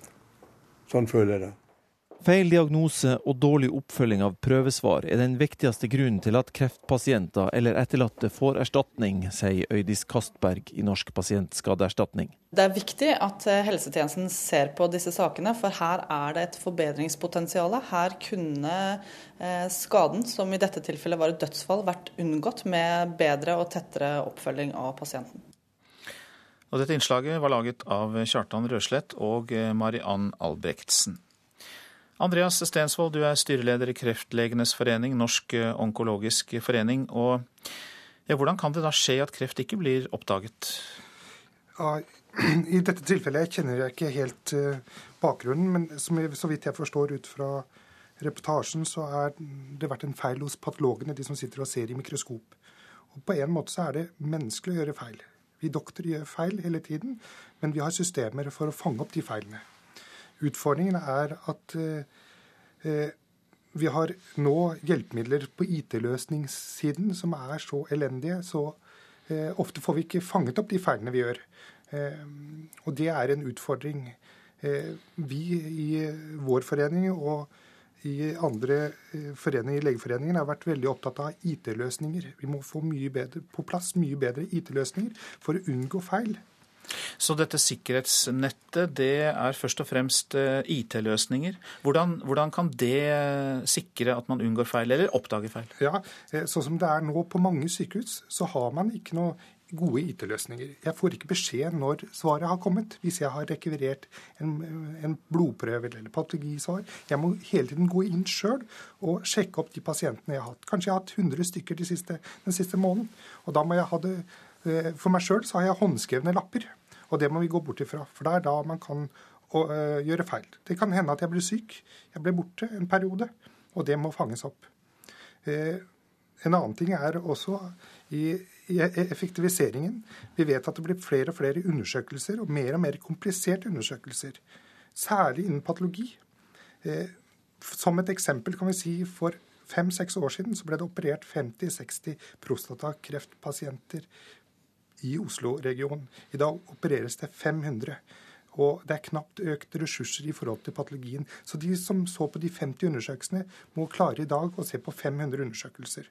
Sånn føler jeg det.
Feil diagnose og dårlig oppfølging av prøvesvar er den viktigste grunnen til at kreftpasienter eller etterlatte får erstatning, sier Øydis Kastberg i Norsk pasientskadeerstatning.
Det er viktig at eh, helsetjenesten ser på disse sakene, for her er det et forbedringspotensial. Her kunne eh, skaden, som i dette tilfellet var et dødsfall, vært unngått med bedre og tettere oppfølging av pasienten.
Og dette innslaget var laget av Kjartan Røslett og eh, Mariann Albrektsen. Andreas Stensvold, du er styreleder i Kreftlegenes forening, Norsk eh, onkologisk forening. og ja, Hvordan kan det da skje at kreft ikke blir oppdaget?
I dette tilfellet kjenner jeg ikke helt eh, bakgrunnen, men jeg, så vidt jeg forstår ut fra reportasjen, så har det vært en feil hos patologene, de som sitter og ser i mikroskop. Og På en måte så er det menneskelig å gjøre feil. Vi doktorer gjør feil hele tiden, men vi har systemer for å fange opp de feilene. Utfordringen er at eh, eh, vi har nå hjelpemidler på IT-løsningssiden som er så elendige, så eh, ofte får vi ikke fanget opp de feilene vi gjør. Eh, og det er en utfordring. Eh, vi i vår forening og i andre foreninger i Legeforeningen har vært veldig opptatt av IT-løsninger. Vi må få mye bedre, på plass mye bedre IT-løsninger for å unngå feil.
Så dette sikkerhetsnettet, det er først og fremst eh, IT-løsninger. Hvordan, hvordan kan det sikre at man unngår feil, eller oppdager feil?
Ja, eh, Sånn som det er nå på mange sykehus, så har man ikke noe gode IT-løsninger. Jeg får ikke beskjed når svaret har kommet, hvis jeg har rekvirert en, en blodprøve eller patologisvar. Jeg må hele tiden gå inn sjøl og sjekke opp de pasientene jeg har hatt. Kanskje jeg har hatt 100 stykker de siste, den siste måneden. Og da må jeg ha det eh, For meg sjøl har jeg håndskrevne lapper, og det må vi gå bort ifra. For det er da man kan og, øh, gjøre feil. Det kan hende at jeg blir syk. Jeg ble borte en periode, og det må fanges opp. Eh, en annen ting er også i, i effektiviseringen. Vi vet at det blir flere og flere undersøkelser, og mer og mer kompliserte undersøkelser. Særlig innen patologi. Eh, som et eksempel kan vi si for fem-seks år siden så ble det operert 50-60 prostatakreftpasienter i Oslo-regionen. I dag opereres det 500. Og det er knapt økt ressurser i forhold til patologien. Så de som så på de 50 undersøkelsene, må klare i dag å se på 500 undersøkelser.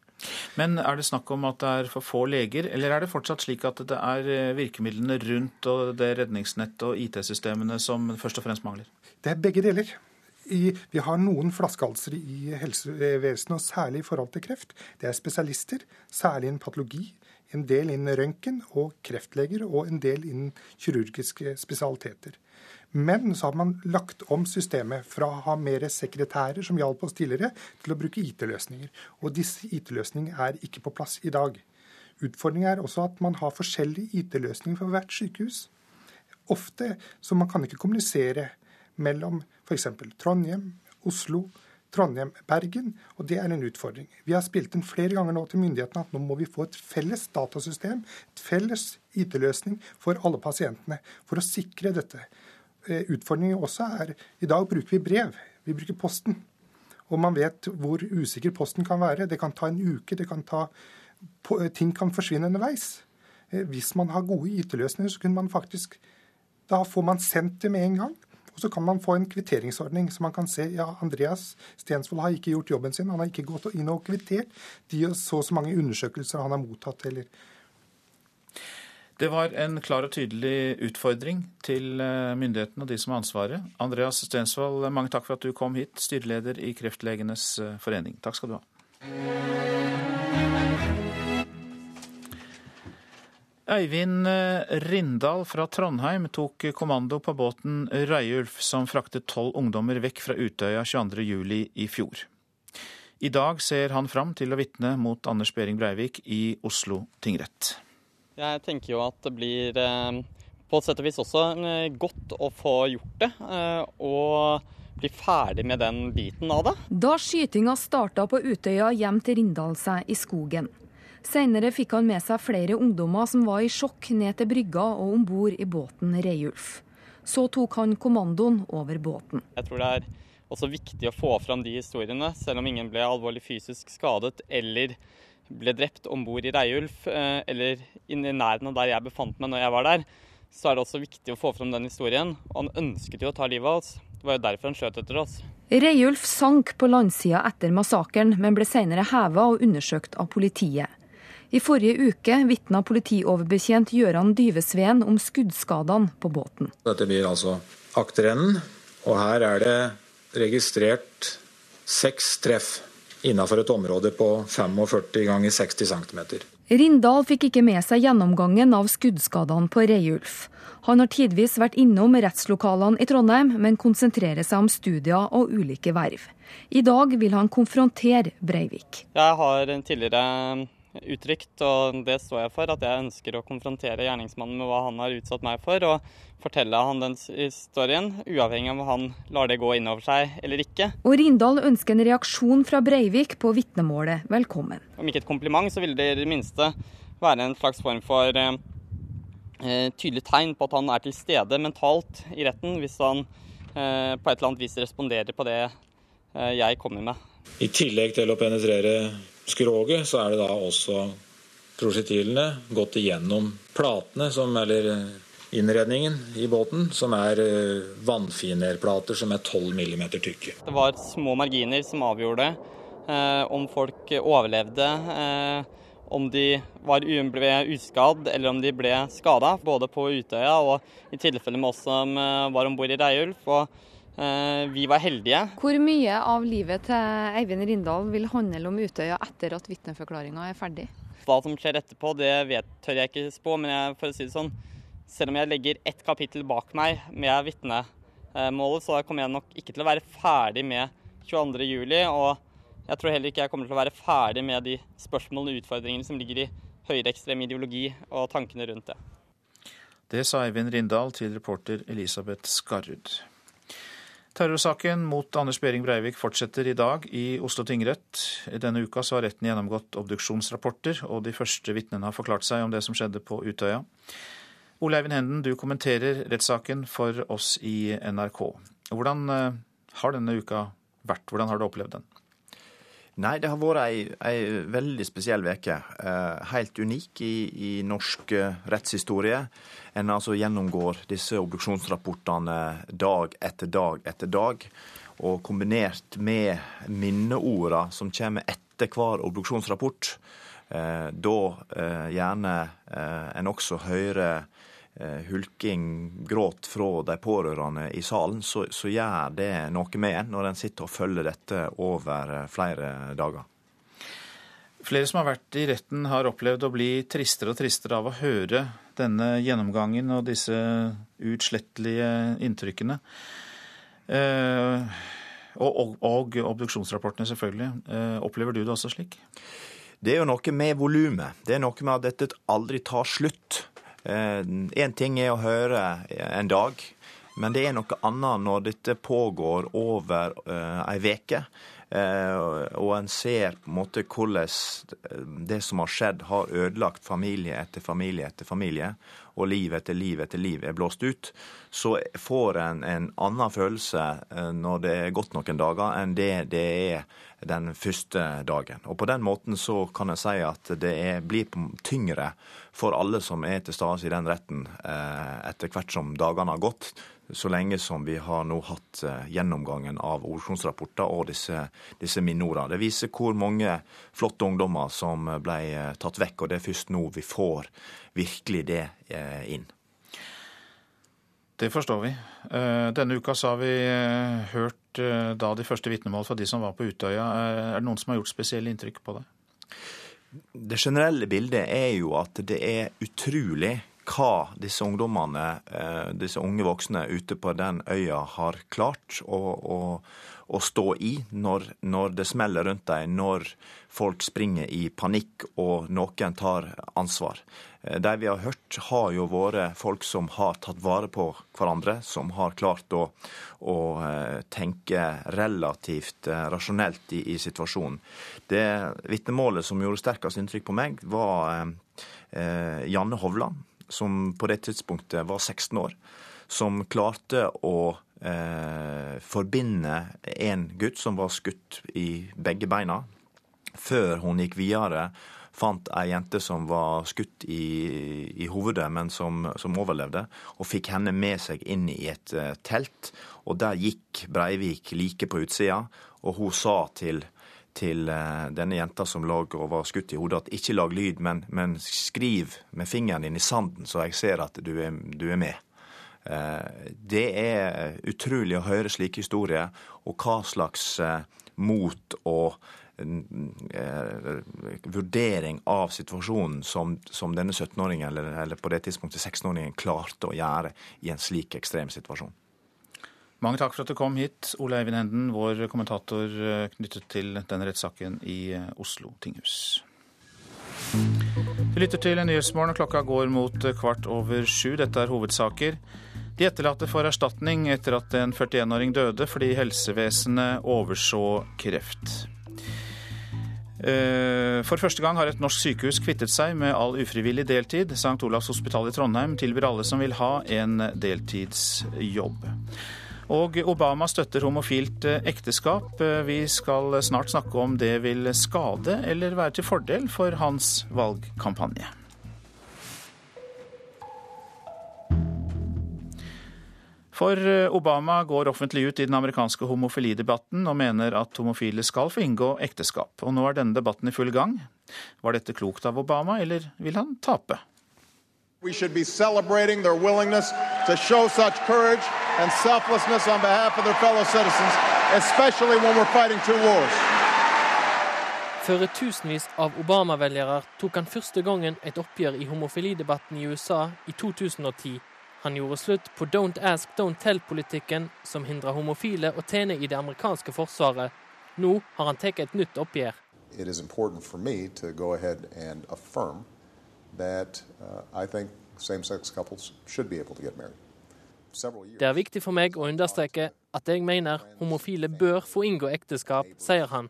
Men er det snakk om at det er for få leger, eller er det fortsatt slik at det er eh, virkemidlene rundt og det redningsnettet og IT-systemene som først og fremst mangler?
Det er begge deler. I, vi har noen flaskehalser i helsevesenet, og særlig i forhold til kreft. Det er spesialister, særlig innen patologi, en del innen røntgen og kreftleger, og en del innen kirurgiske spesialiteter. Men så har man lagt om systemet fra å ha mer sekretærer, som hjalp oss tidligere, til å bruke IT-løsninger. Og disse IT-løsningene er ikke på plass i dag. Utfordringen er også at man har forskjellige IT-løsninger for hvert sykehus. Ofte så man kan ikke kommunisere mellom f.eks. Trondheim, Oslo, Trondheim, Bergen, og det er en utfordring. Vi har spilt inn flere ganger nå til myndighetene at nå må vi få et felles datasystem, et felles IT-løsning for alle pasientene, for å sikre dette. Eh, Utfordringen også er i dag bruker vi brev, vi bruker Posten. Og man vet hvor usikker Posten kan være. Det kan ta en uke, det kan ta ting kan forsvinne underveis. Eh, Hvis man har gode IT-løsninger, så kunne man faktisk Da får man sendt det med en gang. Og så kan man få en kvitteringsordning, så man kan se ja, Andreas Stensvold har ikke gjort jobben sin. Han har ikke gått inn og kvittert de og så og så mange undersøkelser han har mottatt. eller
Det var en klar og tydelig utfordring til eh, myndighetene og de som har ansvaret. Andreas Stensvold, mange takk for at du kom hit, styreleder i Kreftlegenes eh, forening. Takk skal du ha. Eivind Rindal fra Trondheim tok kommando på båten Reiulf, som fraktet tolv ungdommer vekk fra Utøya 22.07. i fjor. I dag ser han fram til å vitne mot Anders Behring Breivik i Oslo tingrett.
Jeg tenker jo at det blir på et sett og vis også godt å få gjort det. Og bli ferdig med den biten av det.
Da skytinga starta på Utøya, gjemte Rindal seg i skogen. Senere fikk han med seg flere ungdommer som var i sjokk ned til brygga og om bord i båten Reiulf. Så tok han kommandoen over båten.
Jeg tror det er også viktig å få fram de historiene, selv om ingen ble alvorlig fysisk skadet eller ble drept om bord i Reiulf, eller i nærheten av der jeg befant meg når jeg var der, så er det også viktig å få fram den historien. Og han ønsket jo å ta livet av oss. Det var jo derfor han skjøt etter oss.
Reiulf sank på landsida etter massakren, men ble senere heva og undersøkt av politiet. I forrige uke vitna politioverbetjent Gøran Dyvesveen om skuddskadene på båten.
Dette blir altså akterenden, og her er det registrert seks treff innenfor et område på 45 ganger 60 cm.
Rindal fikk ikke med seg gjennomgangen av skuddskadene på Reiulf. Han har tidvis vært innom rettslokalene i Trondheim, men konsentrerer seg om studier og ulike verv. I dag vil han konfrontere Breivik.
Jeg har tidligere uttrykt, og det står jeg for, at jeg ønsker å konfrontere gjerningsmannen med hva han har utsatt meg for, og fortelle han den historien, uavhengig av om han lar det gå innover seg eller ikke.
Og Rindal ønsker en reaksjon fra Breivik på vitnemålet velkommen.
Om ikke et kompliment, så ville det i det minste være en slags form for eh, tydelig tegn på at han er til stede mentalt i retten, hvis han eh, på et eller annet vis responderer på det eh, jeg kommer med.
I tillegg til å penetrere skroget, så er det da også prosjektilene gått igjennom platene, som, eller innredningen i båten, som er vannfinerplater som er 12 mm tykke.
Det var små marginer som avgjorde eh, om folk overlevde, eh, om de var, ble uskadd eller om de ble skada, både på Utøya og i tilfelle med oss som var om bord i Reiulf. Vi var heldige.
Hvor mye av livet til Eivind Rindal vil handle om Utøya etter at vitneforklaringa er ferdig?
Hva som skjer etterpå, det vet, tør jeg ikke spå, men jeg, for å si det sånn, selv om jeg legger ett kapittel bak meg med vitnemålet, så kommer jeg nok ikke til å være ferdig med 22.07. Og jeg tror heller ikke jeg kommer til å være ferdig med de spørsmålene og utfordringene som ligger i høyreekstrem ideologi og tankene rundt det.
Det sa Eivind Rindal til reporter Elisabeth Skarrud. Terrorsaken mot Anders Behring Breivik fortsetter i dag i Oslo tingrett. Denne uka har retten gjennomgått obduksjonsrapporter, og de første vitnene har forklart seg om det som skjedde på Utøya. Ole Eivind Henden, du kommenterer rettssaken for oss i NRK. Hvordan har denne uka vært? Hvordan har du opplevd den?
Nei, det har vært ei, ei veldig spesiell uke. Eh, helt unik i, i norsk rettshistorie. En altså gjennomgår disse obduksjonsrapportene dag etter dag etter dag. Og kombinert med minneorda som kommer etter hver obduksjonsrapport, eh, da eh, gjerne en også hører hulking, gråt fra de pårørende i salen, så, så, gjør det noe med en når en sitter og følger dette over flere dager.
Flere som har vært i retten, har opplevd å bli tristere og tristere av å høre denne gjennomgangen og disse utslettelige inntrykkene. Og, og, og obduksjonsrapportene, selvfølgelig. Opplever du det også slik?
Det er jo noe med volumet. Det er noe med at dette aldri tar slutt. Én eh, ting er å høre en dag, men det er noe annet når dette pågår over ei uke. Uh, og en ser på en måte hvordan det som har skjedd, har ødelagt familie etter familie etter familie, og liv etter liv etter liv er blåst ut, så får en en annen følelse når det er gått noen dager, enn det det er den første dagen. Og På den måten så kan jeg si at det er, blir tyngre for alle som er til stede i den retten etter hvert som dagene har gått, så lenge som vi har nå hatt gjennomgangen av obduksjonsrapporter og disse, disse minneordene. Det viser hvor mange flotte ungdommer som ble tatt vekk, og det er først nå vi får virkelig det inn.
Det forstår vi. Denne uka så har vi hørt da de første vitnemål fra de som var på Utøya. Er det noen som har gjort spesielle inntrykk på deg?
Det generelle bildet er jo at det er utrolig hva disse ungdommene, eh, disse unge voksne ute på den øya har klart å, å, å stå i når, når, det smeller rundt dem, når folk springer i panikk og noen tar ansvar. Eh, de vi har hørt, har jo vært folk som har tatt vare på hverandre, som har klart å, å eh, tenke relativt rasjonelt i, i situasjonen. Det vitnemålet som gjorde sterkest inntrykk på meg, var eh, Janne Hovland som på det tidspunktet var 16 år, som klarte å eh, forbinde en gutt som var skutt i begge beina, før hun gikk videre. Fant ei jente som var skutt i, i hovedet, men som, som, overlevde. Og fikk henne med seg inn i et uh, telt. Og der gikk Breivik like på utsida, og hun sa til til eh, denne jenta som lå og var skutt i hodet, at ikke lag lyd, men, men, skriv med fingeren din i sanden, så jeg ser at du er, du er med. Eh, det er utrolig å høre slike historier, og hva slags mot og vurdering av situasjonen som, som denne 17-åringen, eller, eller, på det tidspunktet 16-åringen, klarte å gjøre i en slik ekstrem situasjon.
Mange takk for at du kom hit, Ole Eivind Henden, vår kommentator eh, knyttet til denne rettssaken i eh, Oslo tinghus. Du lytter til Nyhetsmorgen, og klokka går mot eh, kvart over sju. Dette er hovedsaker. De etterlatte får erstatning etter at en 41-åring døde fordi helsevesenet overså kreft. For første gang har et norsk sykehus kvittet seg med all ufrivillig deltid. St. Olavs hospital i Trondheim tilbyr alle som vil ha, en deltidsjobb. Og Obama støtter homofilt eh, ekteskap. Eh, vi skal snart snakke om det vil skade eller være til fordel for hans valgkampanje. For eh, Obama går offentlig ut i den amerikanske homofilidebatten og mener at homofile skal få inngå ekteskap. Og nå er denne debatten i full gang. Var dette klokt av Obama, eller vil han tape? We should be celebrating their willingness to show such courage and selflessness on behalf of their fellow citizens, especially when we're fighting two wars.
For tusenvis av Obama-velgere tok han første gangen et oppgjør i homofilidebatten i USA i 2010. Han gjorde slutt på Don't Ask, Don't Tell-politikken som hindrer homofile å tjene i det amerikanske forsvaret. Nå har han tatt et nytt oppgjør. It is important for me to go ahead and affirm that uh, I think same-sex couples should be able to get married. Det er viktig for meg å understreke at jeg mener homofile bør få inngå ekteskap, sier han.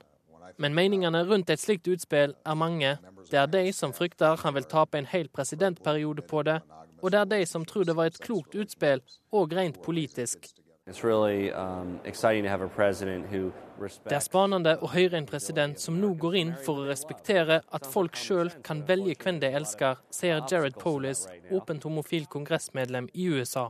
Men meningene rundt et slikt utspill er mange. Det er de som frykter han vil tape en hel presidentperiode på det, og det er de som tror det var et klokt utspill, og rent politisk. Um, det er spennende å høre en president som nå går inn for å respektere at folk sjøl kan velge hvem de elsker, sier Jared Polis, åpent homofil kongressmedlem i USA.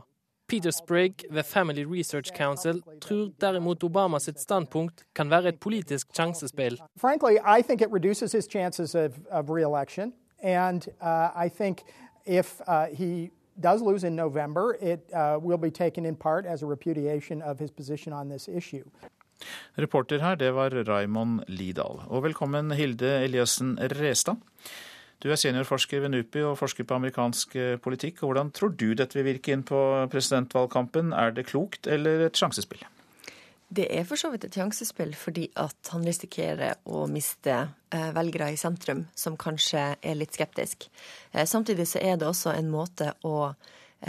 Peter Sprigg ved Family Research Council tror derimot Obama sitt standpunkt kan være et politisk sjansespill. Frankly, I think it reduces his chances of, of re-election, and uh, I think if uh, he does lose in November, it uh, will be taken in part as a repudiation of his position on this issue. Reporter her, det var Raymond Lidahl. Og velkommen Hilde Eliassen Restad. Du er seniorforsker ved NUPI og forsker på amerikansk eh, politikk. Hvordan tror du dette vil virke inn på presidentvalgkampen? Er det klokt eller et sjansespill?
Det er for så vidt et sjansespill, fordi at han risikerer å miste eh, velgere i sentrum som kanskje er litt skeptisk. Eh, samtidig så er det også en måte å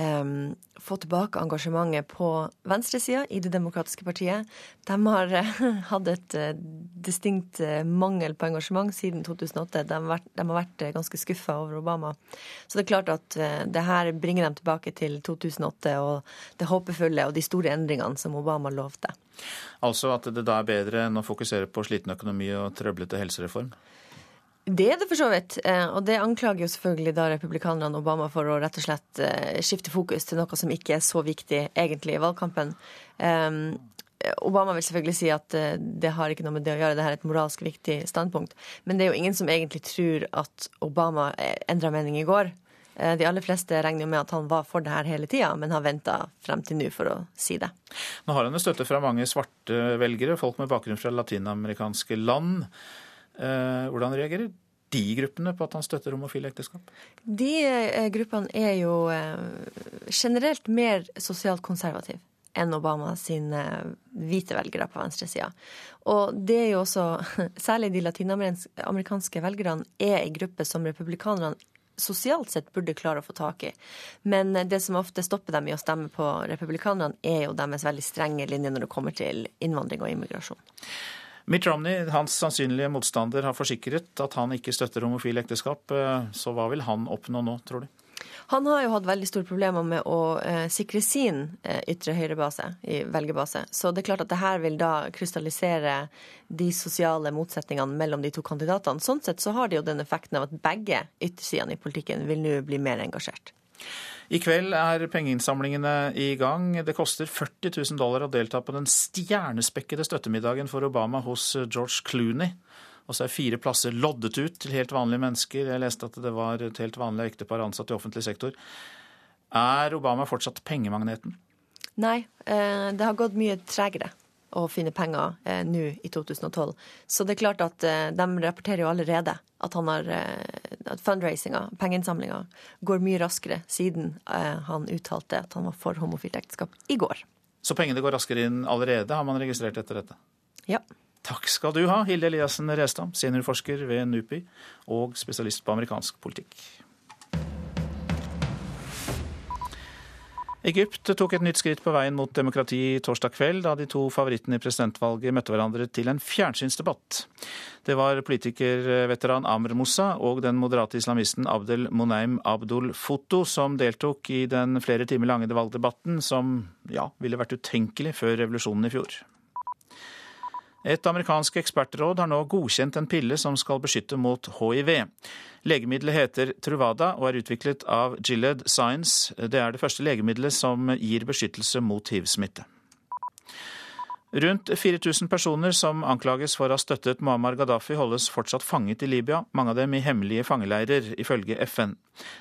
um, få tilbake engasjementet på venstresida i Det demokratiske partiet. De har hatt et distinkt mangel på engasjement siden 2008. De har vært, de har vært ganske skuffa over Obama. Så det er klart at det her bringer dem tilbake til 2008 og det håpefulle og de store endringene som Obama lovte.
Altså at det da er bedre enn å fokusere på sliten økonomi og trøblete helsereform?
Det er det for så vidt. Eh, og det anklager jo selvfølgelig da republikanerne Obama for å rett og slett eh, skifte fokus til noe som ikke er så viktig egentlig i valgkampen. Um, Obama vil selvfølgelig si at eh, det har ikke noe med det å gjøre, det her er et moralsk viktig standpunkt. Men det er jo ingen som egentlig tror at Obama endra mening i går. De aller fleste regner jo med at han var for det her hele tida, men har venta frem til nå for å si det.
Nå har han jo støtte fra mange svarte velgere, folk med bakgrunn fra latinamerikanske land. Hvordan reagerer de gruppene på at han støtter homofile ekteskap?
De eh, gruppene er jo eh, generelt mer sosialt konservative enn Obama sine hvite velgere på venstresida. Og det er jo også Særlig de latinamerikanske velgerne er en gruppe som republikanerne sosialt sett burde klare å få tak i. Men det som ofte stopper dem i å stemme på republikanerne, er jo deres veldig strenge linje når det kommer til innvandring og immigrasjon.
Mitt Romney, hans sannsynlige motstander, har forsikret at han ikke støtter homofile ekteskap. Så hva vil han oppnå nå, tror du?
Han har jo hatt veldig store problemer med å eh, sikre sin eh, ytre høyrebase, i velgerbase. Så det er klart at det her vil da krystallisere de sosiale motsetningene mellom de to kandidatene. Sånn sett så har det jo den effekten av at begge yttersidene i politikken vil nå bli mer engasjert.
I kveld er pengeinnsamlingene i gang. Det koster 40 000 dollar å delta på den stjernespekkede støttemiddagen for Obama hos George Clooney. Og så er fire plasser loddet ut til helt vanlige mennesker. Jeg leste at det var et helt vanlig ektepar ansatt i offentlig sektor. Er Obama fortsatt pengemagneten?
Nei, eh, det har gått mye tregere å finne penger eh, nå i 2012. Så det er klart at eh, de rapporterer jo allerede at han har at fundraisinga, pengeinnsamlinga, går mye raskere siden han uttalte at han var for homofilt ekteskap i går.
Så pengene går raskere inn allerede, har man registrert etter dette?
Ja.
Takk skal du ha, Hilde Eliassen Restam, seniorforsker ved NUPI og spesialist på amerikansk politikk. Egypt tok et nytt skritt på veien mot demokrati torsdag kveld, da de to favorittene i presidentvalget møtte hverandre til en fjernsynsdebatt. Det var politikerveteran Amr Moussa og den moderate islamisten Abdel Monaim Abdul Foto som deltok i den flere timer lange valgdebatten som ja, ville vært utenkelig før revolusjonen i fjor. Et amerikansk ekspertråd har nå godkjent en pille som skal beskytte mot hiv. Legemiddelet heter Truvada og er utviklet av Gilead Science. Det er det første legemiddelet som gir beskyttelse mot hiv-smitte. Rundt 4000 personer som anklages for å ha støttet Muammar Gaddafi, holdes fortsatt fanget i Libya, mange av dem i hemmelige fangeleirer, ifølge FN.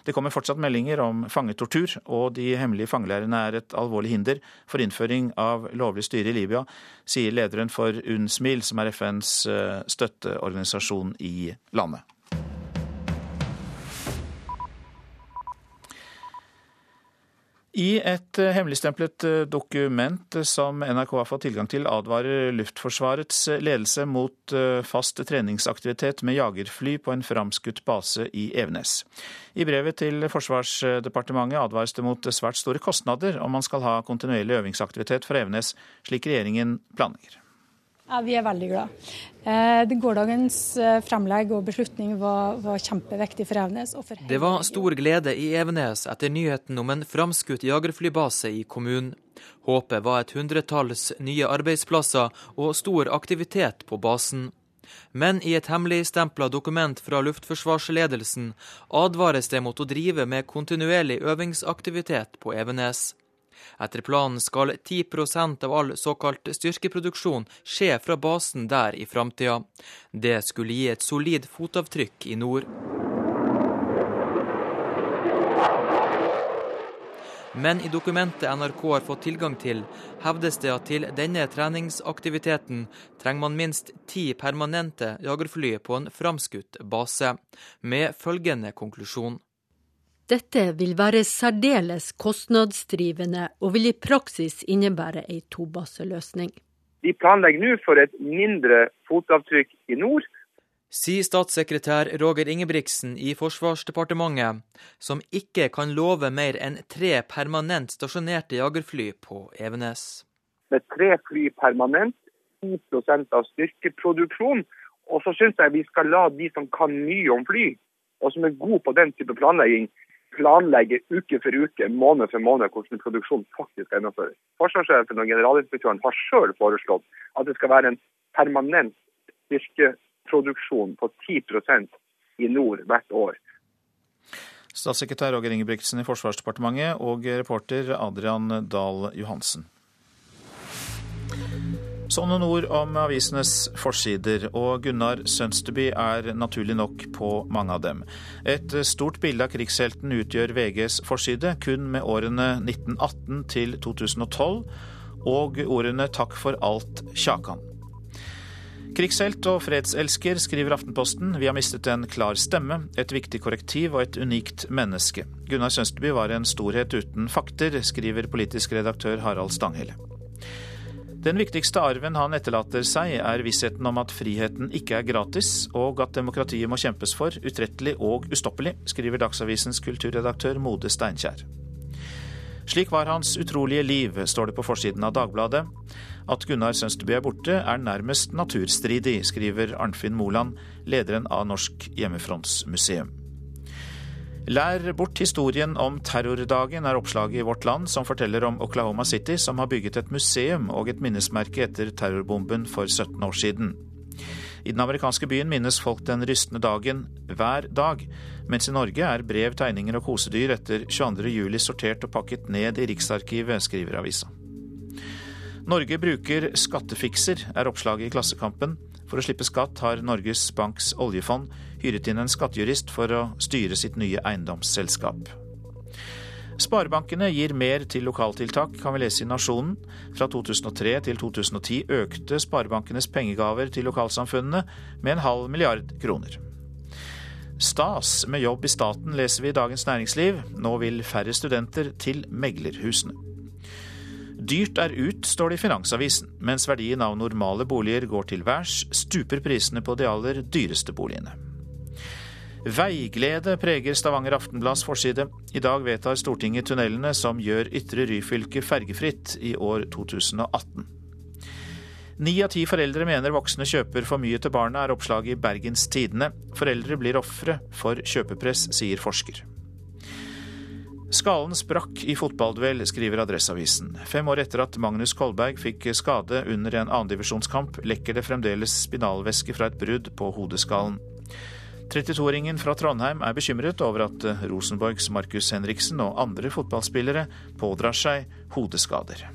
Det kommer fortsatt meldinger om fangetortur, og de hemmelige fangeleirene er et alvorlig hinder for innføring av lovlig styre i Libya, sier lederen for UNSMIL, som er FNs eh, støtteorganisasjon i landet. I et eh, hemmeligstemplet eh, dokument som NRK har fått tilgang til, advarer Luftforsvarets eh, ledelse mot fast treningsaktivitet med jagerfly på en framskutt base i Evenes. I brevet til Forsvarsdepartementet advares det mot svært store kostnader om man skal ha kontinuerlig øvingsaktivitet fra Evenes, slik regjeringen planlegger.
Ja, Vi er veldig glad. Eh, gårsdagens eh, fremlegg og beslutning var, var kjempeviktig for Evenes. For
det var stor glede i Evenes etter nyheten om en framskutt jagerflybase i kommunen. Håpet var et hundretalls nye arbeidsplasser og stor aktivitet på basen. Men i et hemmeligstempla dokument fra luftforsvarsledelsen advares det mot å drive med kontinuerlig øvingsaktivitet på Evenes. Etter planen skal 10% av all såkalt styrkeproduksjon skje fra basen der i framtida. Det skulle gi et solid fotavtrykk i nord. Men i dokumentet NRK har fått tilgang til, hevdes det at til denne treningsaktiviteten trenger man minst ti permanente jagerfly på en framskutt base, med følgende konklusjon.
Dette vil være særdeles kostnadsdrivende og vil i praksis innebære ei tobaseløsning.
Vi planlegger nå for et mindre fotavtrykk i nord.
Sier statssekretær Roger Ingebrigtsen i Forsvarsdepartementet, som ikke kan love mer enn tre permanent stasjonerte jagerfly på Evenes.
Med tre fly permanent, 10% av styrkeproduksjon. Og så syns jeg vi skal la de som kan mye om fly, og som er gode på den type planlegging, planlegge uke for uke, måned for måned, hvordan produksjonen faktisk gjennomføres. Forsvarssjefen og generalinspektøren har sjøl foreslått at det skal være en permanent styrkeproduksjon på 10% i nord hvert år.
Statssekretær Roger Ingebrigtsen i Forsvarsdepartementet og reporter Adrian Dahl Johansen. Så noen ord om avisenes forsider, og Gunnar Sønsteby er naturlig nok på mange av dem. Et stort bilde av krigshelten utgjør VGs forside, kun med årene 1918 til 2012, og ordene 'Takk for alt, Kjakan'. Krigshelt og fredselsker, skriver Aftenposten. Vi har mistet en klar stemme, et viktig korrektiv og et unikt menneske. Gunnar Sønsteby var en storhet uten fakter, skriver politisk redaktør Harald Stanghelle. Den viktigste arven han etterlater seg, er vissheten om at friheten ikke er gratis, og at demokratiet må kjempes for, utrettelig og ustoppelig, skriver Dagsavisens kulturredaktør Mode Steinkjer. Slik var hans utrolige liv, står det på forsiden av Dagbladet. At Gunnar Sønsteby er borte, er nærmest naturstridig, skriver Arnfinn Moland, lederen av Norsk hjemmefrontsmuseum. Lær bort historien om terrordagen, er oppslaget i Vårt Land, som forteller om Oklahoma City, som har bygget et museum og et minnesmerke etter terrorbomben for 17 år siden. I den amerikanske byen minnes folk den rystende dagen hver dag, mens i Norge er brev, tegninger og kosedyr etter 22.07 sortert og pakket ned i Riksarkivet, skriver avisa. Norge bruker skattefikser, er oppslaget i Klassekampen. For å slippe skatt har Norges Banks oljefond hyret inn en skattejurist for å styre sitt nye eiendomsselskap. Sparebankene gir mer til lokaltiltak, kan vi lese i Nasjonen. Fra 2003 til 2010 økte sparebankenes pengegaver til lokalsamfunnene med en halv milliard kroner. Stas med jobb i staten, leser vi i Dagens Næringsliv. Nå vil færre studenter til meglerhusene. Dyrt er ut, står det i Finansavisen. Mens verdien av normale boliger går til værs, stuper prisene på de aller dyreste boligene. Veiglede preger Stavanger Aftenblads forside. I dag vedtar Stortinget tunnelene som gjør Ytre Ryfylke fergefritt i år 2018. Ni av ti foreldre mener voksne kjøper for mye til barna, er oppslaget i Bergens Tidende. Foreldre blir ofre for kjøpepress, sier forsker. Skallen sprakk i fotballduell, skriver Adresseavisen. Fem år etter at Magnus Kolberg fikk skade under en annendivisjonskamp, lekker det fremdeles spinalvæske fra et brudd på hodeskallen. 32-åringen fra Trondheim er bekymret over at Rosenborgs Markus Henriksen og andre fotballspillere pådrar seg hodeskader.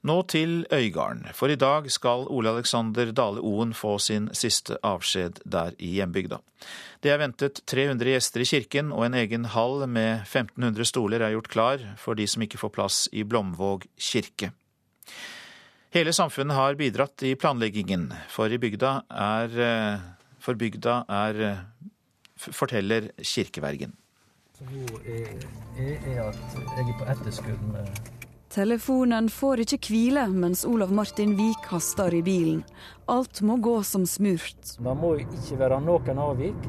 Nå til Øygarden, for i dag skal Ole Alexander Dale Oen få sin siste avskjed der i hjembygda. Det er ventet 300 gjester i kirken, og en egen hall med 1500 stoler er gjort klar for de som ikke får plass i Blomvåg kirke. Hele samfunnet har bidratt i planleggingen, for i bygda er, for bygda er forteller kirkevergen.
Hun er, er at jeg er på etterskudd med
Telefonen får ikke hvile mens Olav Martin Vik haster i bilen. Alt må gå som smurt.
Det må ikke være noen avvik.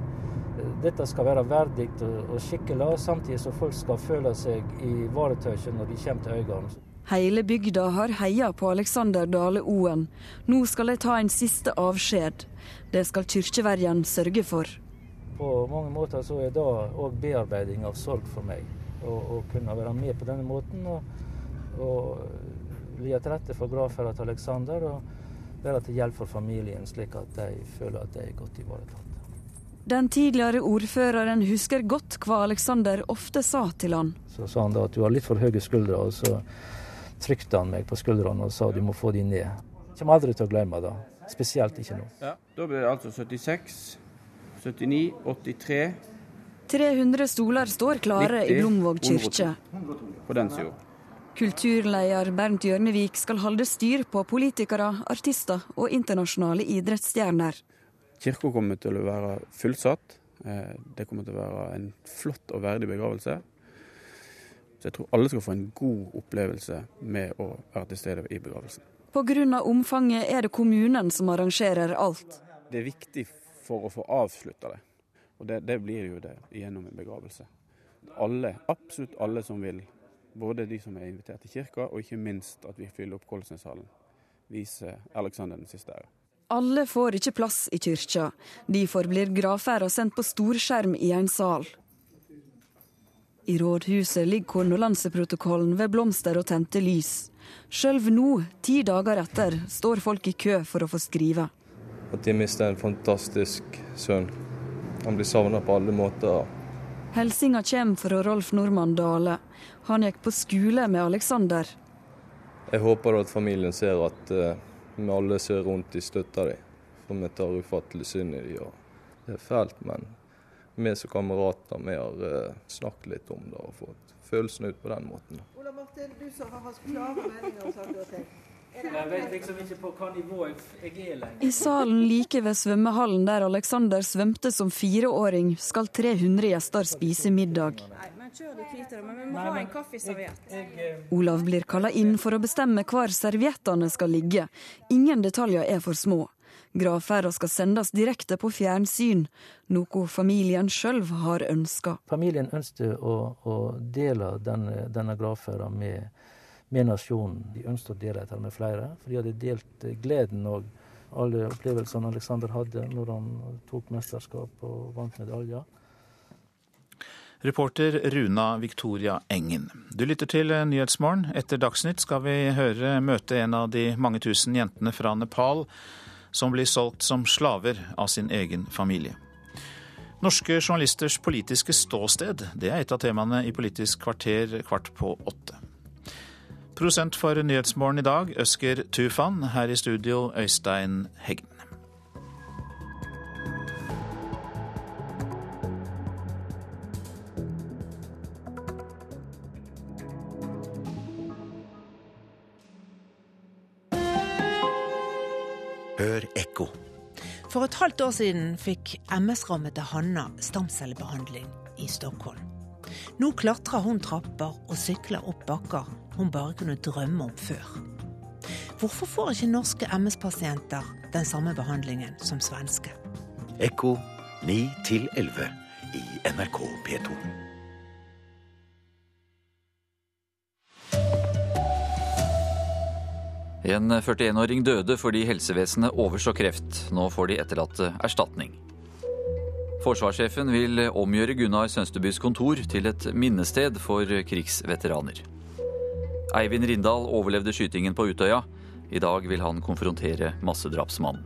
Dette skal være verdig og skikkelig, samtidig som folk skal føle seg ivaretatt når de kommer til Øygarden.
Hele bygda har heia på Alexander Dale Oen. Nå skal de ta en siste avskjed. Det skal kirkeverjen sørge for.
På mange måter så er det òg bearbeiding av sorg for meg. Å kunne være med på denne måten. og og legge til rette for gravferda til Aleksander og være til hjelp for familien, slik at de føler at de er godt ivaretatt.
Den tidligere ordføreren husker godt hva Aleksander ofte sa til han.
Så sa han da at du har litt for høye skuldre, og så trykte han meg på skuldrene og sa du må få de ned. Jeg kommer aldri til å glemme det, spesielt ikke nå.
Ja, Da blir det altså 76, 79, 83
300 stoler står klare 90, i Blomvåg kirke.
På den siden.
Kulturleder Bernt Hjørnevik skal holde styr på politikere, artister og internasjonale idrettsstjerner.
Kirka kommer til å være fullsatt. Det kommer til å være en flott og verdig begravelse. Så jeg tror alle skal få en god opplevelse med å være til stede i begravelsen.
Pga. omfanget er det kommunen som arrangerer alt.
Det er viktig for å få avslutta det. Og det, det blir jo det gjennom en begravelse. Alle, absolutt alle som vil både de som er invitert til kirka, og ikke minst at vi fyller opp Kolsneshallen. Viser Aleksander den siste æra.
Alle får ikke plass i kyrkja. Derfor blir gravferda sendt på storskjerm i en sal. I rådhuset ligger kondolanseprotokollen ved blomster og tente lys. Sjøl nå, ti dager etter, står folk i kø for å få skrive.
At de mister en fantastisk sønn. Han blir savna på alle måter.
Hilsinga kommer fra Rolf Normann Dale. Han gikk på skole med Aleksander.
Jeg håper at familien ser at uh, vi alle ser rundt de støtter dem. For vi tar ufattelig synd i dem. Det er fælt, men vi som kamerater vi har uh, snakket litt om det og fått følelsene ut på den måten.
Martin, du som har hatt klare meninger om saker og ting.
Jeg vet liksom ikke på hva nivå jeg er lenger.
I salen like ved svømmehallen der Alexander svømte som fireåring, skal 300 gjester spise middag.
Servert.
Olav blir kalla inn for å bestemme hvor serviettene skal ligge. Ingen detaljer er for små. Gravferda skal sendes direkte på fjernsyn, noe familien sjøl har ønska.
Familien ønsket å, å dele denne, denne gravferda med, med nasjonen. De ønsket å dele dette med flere, for de hadde delt gleden og alle opplevelsene Alexander hadde når han tok mesterskap og vant medaljer.
Reporter Runa Victoria Engen. Du lytter til Nyhetsmorgen. Etter Dagsnytt skal vi høre møte en av de mange tusen jentene fra Nepal som blir solgt som slaver av sin egen familie. Norske journalisters politiske ståsted, det er et av temaene i Politisk kvarter kvart på åtte. Prosent for Nyhetsmorgen i dag, Øsker Tufan. Her i studio, Øystein Heggen.
Hør ekko. For et halvt år siden fikk MS-rammede Hanna stamcellebehandling i Stockholm. Nå klatrer hun trapper og sykler opp bakker hun bare kunne drømme om før. Hvorfor får ikke norske MS-pasienter den samme behandlingen som svenske? Ekko 9 11 i NRK P2.
En 41-åring døde fordi helsevesenet overså kreft. Nå får de etterlatte erstatning. Forsvarssjefen vil omgjøre Gunnar Sønstebys kontor til et minnested for krigsveteraner. Eivind Rindal overlevde skytingen på Utøya. I dag vil han konfrontere massedrapsmannen.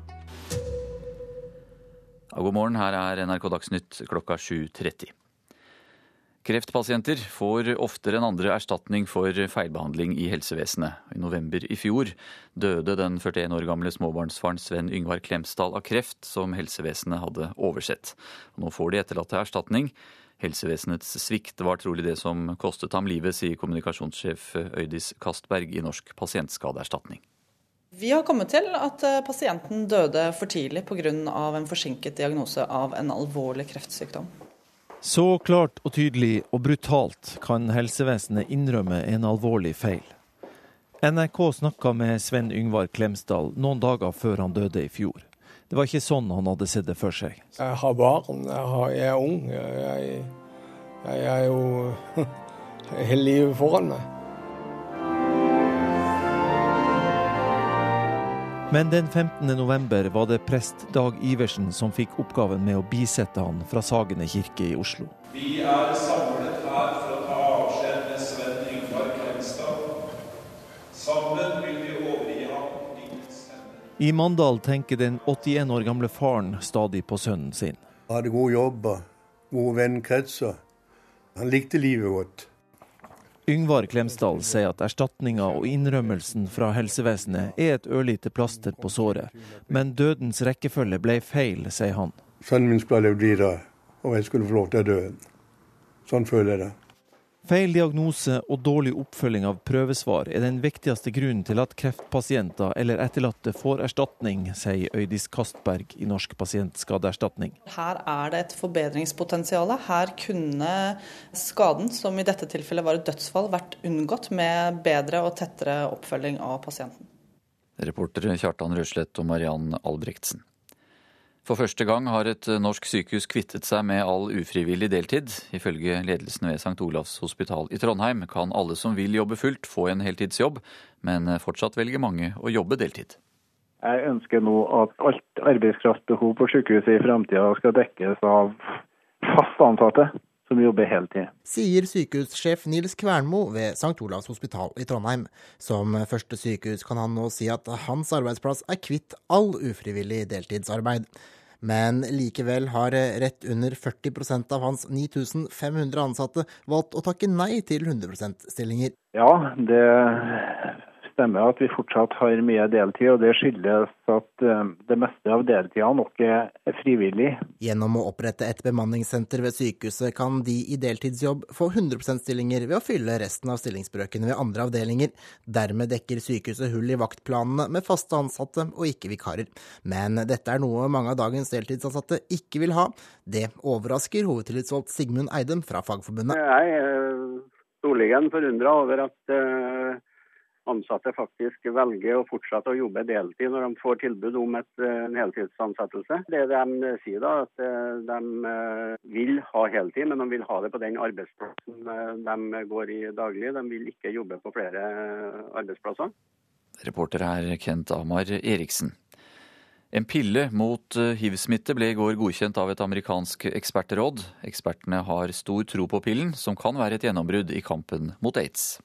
God morgen, her er NRK Dagsnytt klokka 7.30. Kreftpasienter får oftere enn andre erstatning for feilbehandling i helsevesenet. I november i fjor døde den 41 år gamle småbarnsfaren Sven Yngvar Klemsdal av kreft, som helsevesenet hadde oversett. Nå får de etterlatte erstatning. Helsevesenets svikt var trolig det som kostet ham livet, sier kommunikasjonssjef Øydis Kastberg i Norsk pasientskadeerstatning.
Vi har kommet til at pasienten døde for tidlig pga. en forsinket diagnose av en alvorlig kreftsykdom.
Så klart og tydelig og brutalt kan helsevesenet innrømme en alvorlig feil. NRK snakka med Sven Yngvar Klemsdal noen dager før han døde i fjor. Det var ikke sånn han hadde sett det for seg.
Jeg har barn, jeg, har, jeg er ung. Jeg, jeg er jo hele livet foran meg.
Men den 15. november var det prest Dag Iversen som fikk oppgaven med å bisette han fra Sagene kirke i Oslo.
Vi er samlet her for å ta avskjed med Sven Yngvar Klemstad. Sammen vil vi overgi ham livets hender.
I Mandal tenker den 81 år gamle faren stadig på sønnen sin.
Han hadde god jobb og gode vennekretser. Han likte livet godt.
Yngvar Klemsdal sier at erstatninga og innrømmelsen fra helsevesenet er et ørlite plaster på såret, men dødens rekkefølge ble feil, sier han.
Sønnen min skulle ha levd videre, og jeg skulle få lov til å dø. Sånn føler jeg det.
Feil diagnose og dårlig oppfølging av prøvesvar er den viktigste grunnen til at kreftpasienter eller etterlatte får erstatning, sier Øydis Kastberg i Norsk pasientskadeerstatning.
Her er det et forbedringspotensial. Her kunne skaden, som i dette tilfellet var et dødsfall, vært unngått med bedre og tettere oppfølging av pasienten.
Reportere Kjartan Røslett og Mariann Albrektsen. For første gang har et norsk sykehus kvittet seg med all ufrivillig deltid. Ifølge ledelsen ved St. Olavs hospital i Trondheim kan alle som vil jobbe fullt, få en heltidsjobb, men fortsatt velger mange å jobbe deltid.
Jeg ønsker nå at alt arbeidskraftbehov på sykehuset i framtida skal dekkes av fast ansatte som jobber heltid.
Sier sykehussjef Nils Kvernmo ved St. Olavs hospital i Trondheim. Som første sykehus kan han nå si at hans arbeidsplass er kvitt all ufrivillig deltidsarbeid. Men likevel har rett under 40% av hans 9500 ansatte valgt å takke nei til 100 %-stillinger.
Ja, det
stemmer at vi fortsatt har mye deltid, og det skyldes at eh, det meste av deltida nok er frivillig.
Gjennom å opprette et bemanningssenter ved sykehuset kan de i deltidsjobb få 100 %-stillinger ved å fylle resten av stillingsbrøkene ved andre avdelinger. Dermed dekker sykehuset hull i vaktplanene med faste ansatte og ikke vikarer. Men dette er noe mange av dagens deltidsansatte ikke vil ha. Det overrasker hovedtillitsvalgt Sigmund Eidem fra Fagforbundet.
Jeg er storligen forundra over at uh ansatte faktisk velger å fortsette å jobbe deltid når de får tilbud om et, eh, en heltidsansettelse. Det de sier da, at eh, de eh, vil ha heltid, men de vil ha det på den arbeidsplassen de går i daglig. De vil ikke jobbe på flere arbeidsplasser.
Reporter er Kent Amar Eriksen. En pille mot hiv-smitte ble i går godkjent av et amerikansk ekspertråd. Ekspertene har stor tro på pillen, som kan være et gjennombrudd i kampen mot aids.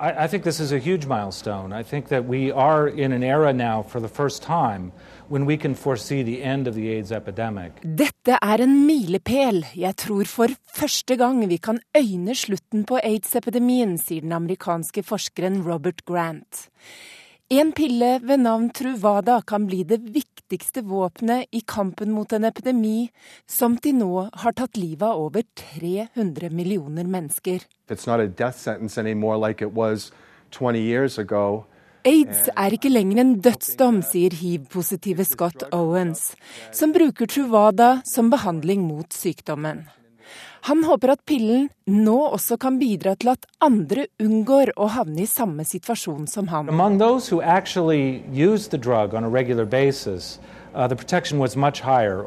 I, I, think this is a huge milestone. I think that we are in an era now for the first time when we can foresee the end of the AIDS epidemic.
Dette er en milepæl. Jeg tror for første gang vi kan øyne slutten på aids-epidemien, sier den amerikanske forskeren Robert Grant. En pille ved navn Truvada kan bli det viktigste våpenet i kampen mot en epidemi som til nå har tatt livet av over 300 millioner mennesker. Aids er ikke lenger en dødsdom, sier hiv-positive Scott Owens, som bruker Truvada som behandling mot sykdommen. Han håper at pillen nå også kan bidra til at andre unngår å havne i samme situasjon som han. Uh, higher,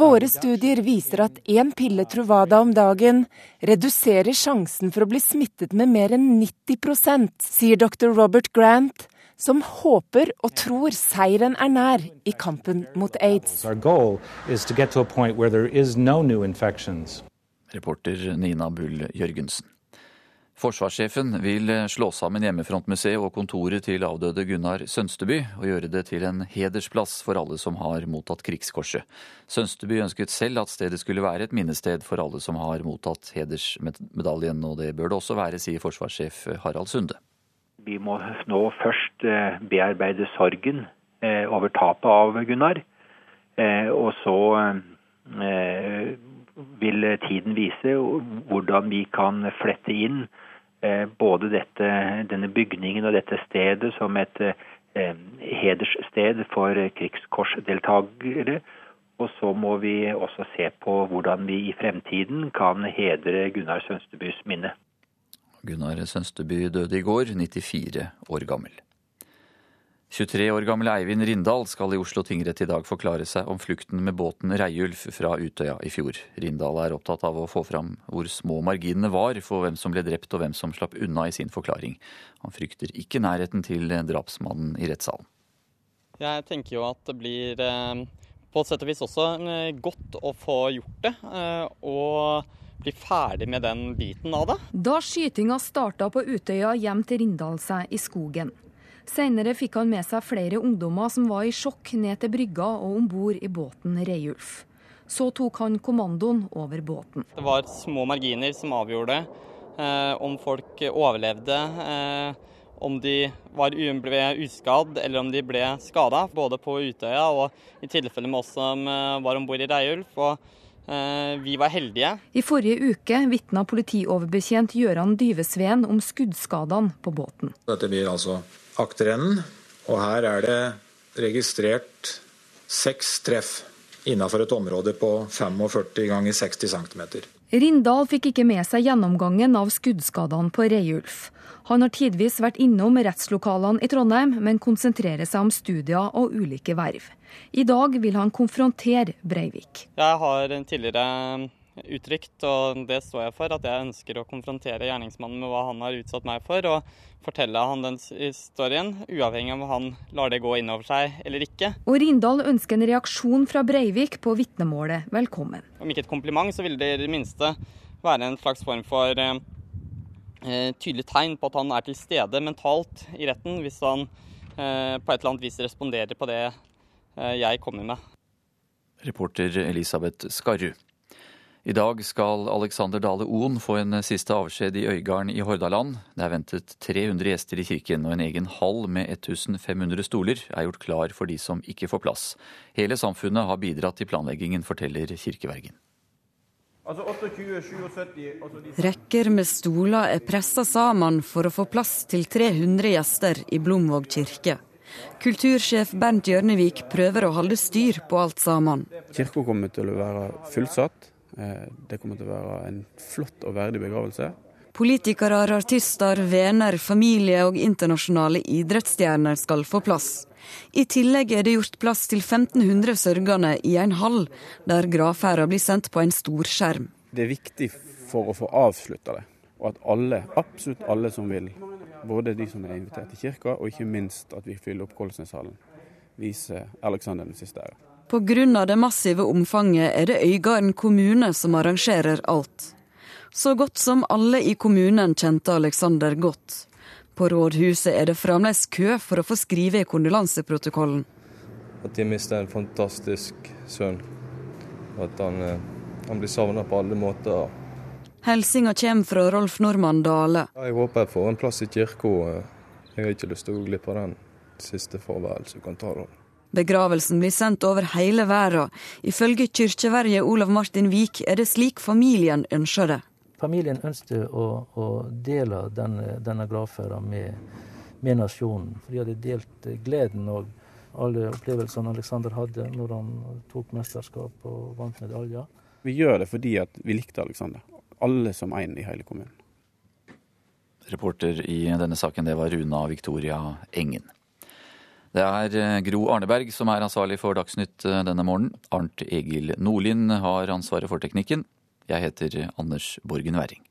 Våre studier viser at én pille Truvada om dagen reduserer sjansen for å bli smittet med mer enn 90% sier dr. Robert Grant, som håper og tror seieren er nær i kampen mot aids.
Reporter Nina Bull Jørgensen. Forsvarssjefen vil slå sammen Hjemmefrontmuseet og kontoret til avdøde Gunnar Sønsteby, og gjøre det til en hedersplass for alle som har mottatt Krigskorset. Sønsteby ønsket selv at stedet skulle være et minnested for alle som har mottatt hedersmedaljen, og det bør det også være, sier forsvarssjef Harald Sunde.
Vi må nå først eh, bearbeide sorgen eh, over tapet av Gunnar. Eh, og så vil tiden vise hvordan vi kan flette inn både dette, denne bygningen og dette stedet som et hederssted for krigskorsdeltakere. Og så må vi også se på hvordan vi i fremtiden kan hedre Gunnar Sønstebys minne.
Gunnar Sønsteby døde i går, 94 år gammel. 23 år gamle Eivind Rindal skal i Oslo tingrett i dag forklare seg om flukten med båten Reiulf fra Utøya i fjor. Rindal er opptatt av å få fram hvor små marginene var for hvem som ble drept og hvem som slapp unna i sin forklaring. Han frykter ikke nærheten til drapsmannen i rettssalen.
Jeg tenker jo at det blir eh, på et sett og vis også eh, godt å få gjort det. Eh, og bli ferdig med den biten av det.
Da skytinga starta på Utøya hjem til Rindal seg i skogen. Senere fikk han med seg flere ungdommer som var i sjokk ned til brygga og om bord i båten Reiulf. Så tok han kommandoen over båten.
Det var små marginer som avgjorde eh, om folk overlevde. Eh, om de var, ble uskadd eller om de ble skada, både på Utøya og i tilfelle med oss som eh, var om bord i Reiulf. Og vi var heldige.
I forrige uke vitna politioverbetjent Gøran Dyvesveen om skuddskadene på båten.
Dette blir altså akterenden, og her er det registrert seks treff innenfor et område på 45 ganger 60 cm.
Rindal fikk ikke med seg gjennomgangen av skuddskadene på Reiulf. Han har tidvis vært innom rettslokalene i Trondheim, men konsentrerer seg om studier og ulike verv. I dag vil han konfrontere Breivik.
Jeg har tidligere uttrykt, og det står jeg for, at jeg ønsker å konfrontere gjerningsmannen med hva han har utsatt meg for, og fortelle han den historien, uavhengig av om han lar det gå innover seg eller ikke.
Og Rindal ønsker en reaksjon fra Breivik på vitnemålet velkommen.
Om ikke et kompliment, så vil det i det minste være en slags form for eh, Eh, tydelig tegn på at han er til stede mentalt i retten, hvis han eh, på et eller annet vis responderer på det eh, jeg kommer med.
Reporter Elisabeth Skarru. I dag skal Alexander Dale Oen få en siste avskjed i Øygarden i Hordaland. Det er ventet 300 gjester i kirken, og en egen hall med 1500 stoler er gjort klar for de som ikke får plass. Hele samfunnet har bidratt i planleggingen, forteller kirkevergen.
Altså 28, 77, altså de...
Rekker med stoler er pressa sammen for å få plass til 300 gjester i Blomvåg kirke. Kultursjef Bernt Hjørnevik prøver å holde styr på alt sammen.
Kirka kommer til å være fullsatt. Eh, det kommer til å være en flott og verdig begravelse.
Politikere, artister, venner, familie og internasjonale idrettsstjerner skal få plass. I tillegg er det gjort plass til 1500 sørgende i en hall, der gravferda blir sendt på en stor skjerm.
Det er viktig for å få avslutta det, og at alle, absolutt alle som vil, både de som er invitert til kirka, og ikke minst at vi fyller opp Kolsneshallen, viser Aleksander den siste æra.
Pga. det massive omfanget er det Øygarden kommune som arrangerer alt. Så godt som alle i kommunen kjente Alexander godt. På rådhuset er det fremdeles kø for å få skrive i kondolanseprotokollen.
At de mister en fantastisk sønn. At han, eh, han blir savna på alle måter.
Hilsinga kommer fra Rolf Normann Dale.
Jeg håper jeg får en plass i kirka. Jeg har ikke lyst til å gå glipp av den siste farvel som kan ta det.
Begravelsen blir sendt over hele verden. Ifølge kirkeverget Olav Martin Vik er det slik familien ønsker det.
Familien ønsket å, å dele denne, denne gravferda med, med, nasjonen. For de hadde delt gleden og alle opplevelsene Alexander hadde når han tok mesterskap og vant medaljer.
Vi gjør det fordi vi likte Alexander. Alle som én i hele kommunen.
Reporter i denne saken, det var Runa Victoria Engen. Det er eh, Gro Arneberg som er ansvarlig for Dagsnytt eh, denne morgenen. Arnt Egil Nordlien har ansvaret for teknikken. Jeg heter Anders Borgen Werring.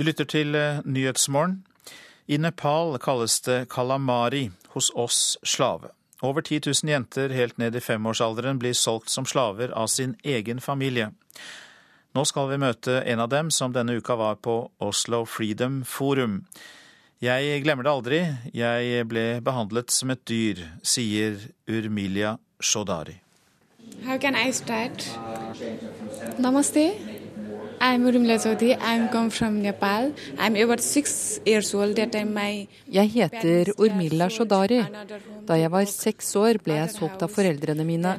Du lytter til eh, Nyhetsmorgen. I Nepal kalles det kalamari, hos oss slave. Over 10 000 jenter helt ned i femårsalderen blir solgt som slaver av sin egen familie. Nå skal vi møte en av dem som denne uka var på Oslo Freedom Forum. Jeg glemmer det aldri, jeg ble behandlet som et dyr, sier Urmilia Shodari.
How can I start? Namaste. I'm Urmila Chaudhary. I'm come from Nepal. I'm about six years old. That time my
Jeg heter Urmila Shodari. Da jeg var seks år, ble jeg solgt av foreldrene mine.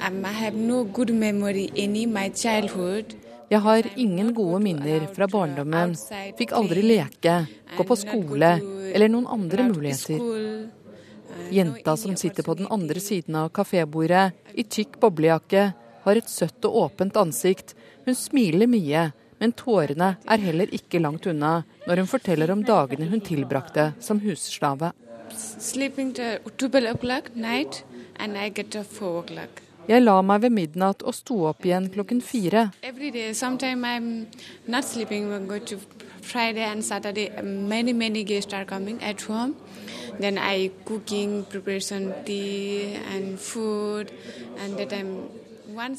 I have no good memory any my childhood.
Jeg har ingen gode minner fra barndommen. Fikk aldri leke, gå på skole eller noen andre muligheter. Jenta som sitter på den andre siden av kafébordet, i tykk boblejakke, har et søtt og åpent ansikt. Hun smiler mye, men tårene er heller ikke langt unna når hun forteller om dagene hun tilbrakte som husslave.
Sleeping to 12 o'clock night, and I get to 4 o'clock.
Jeg la meg ved midnatt og sto opp igjen klokken fire.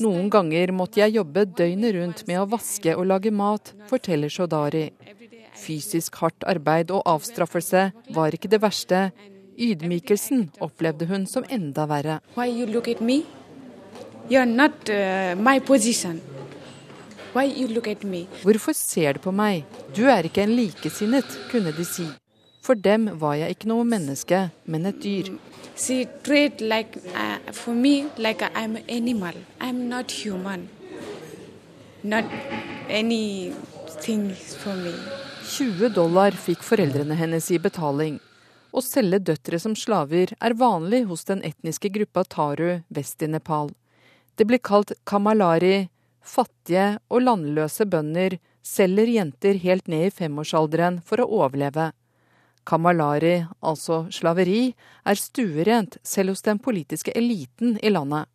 Noen ganger måtte jeg jobbe døgnet rundt med å vaske og lage mat, forteller Shodari. Fysisk hardt arbeid og avstraffelse var ikke det verste. Ydmykelsen opplevde hun som enda verre.
Why you look at me? You're not uh, my position. Why you look at me?
Hvorfor ser du på meg? Du er ikke en likesinnet, kunne de si. For dem var jeg ikke noe menneske, men et dyr.
She treat like uh, for me like I'm an animal. I'm not human. Not anything for me.
20 dollar fikk foreldrene hennes i betaling. Å selge døtre som slaver er vanlig hos den etniske gruppa taru vest i Nepal. Det blir kalt kamalari. Fattige og landløse bønder selger jenter helt ned i femårsalderen for å overleve. Kamalari, altså slaveri, er stuerent selv hos den politiske eliten i landet.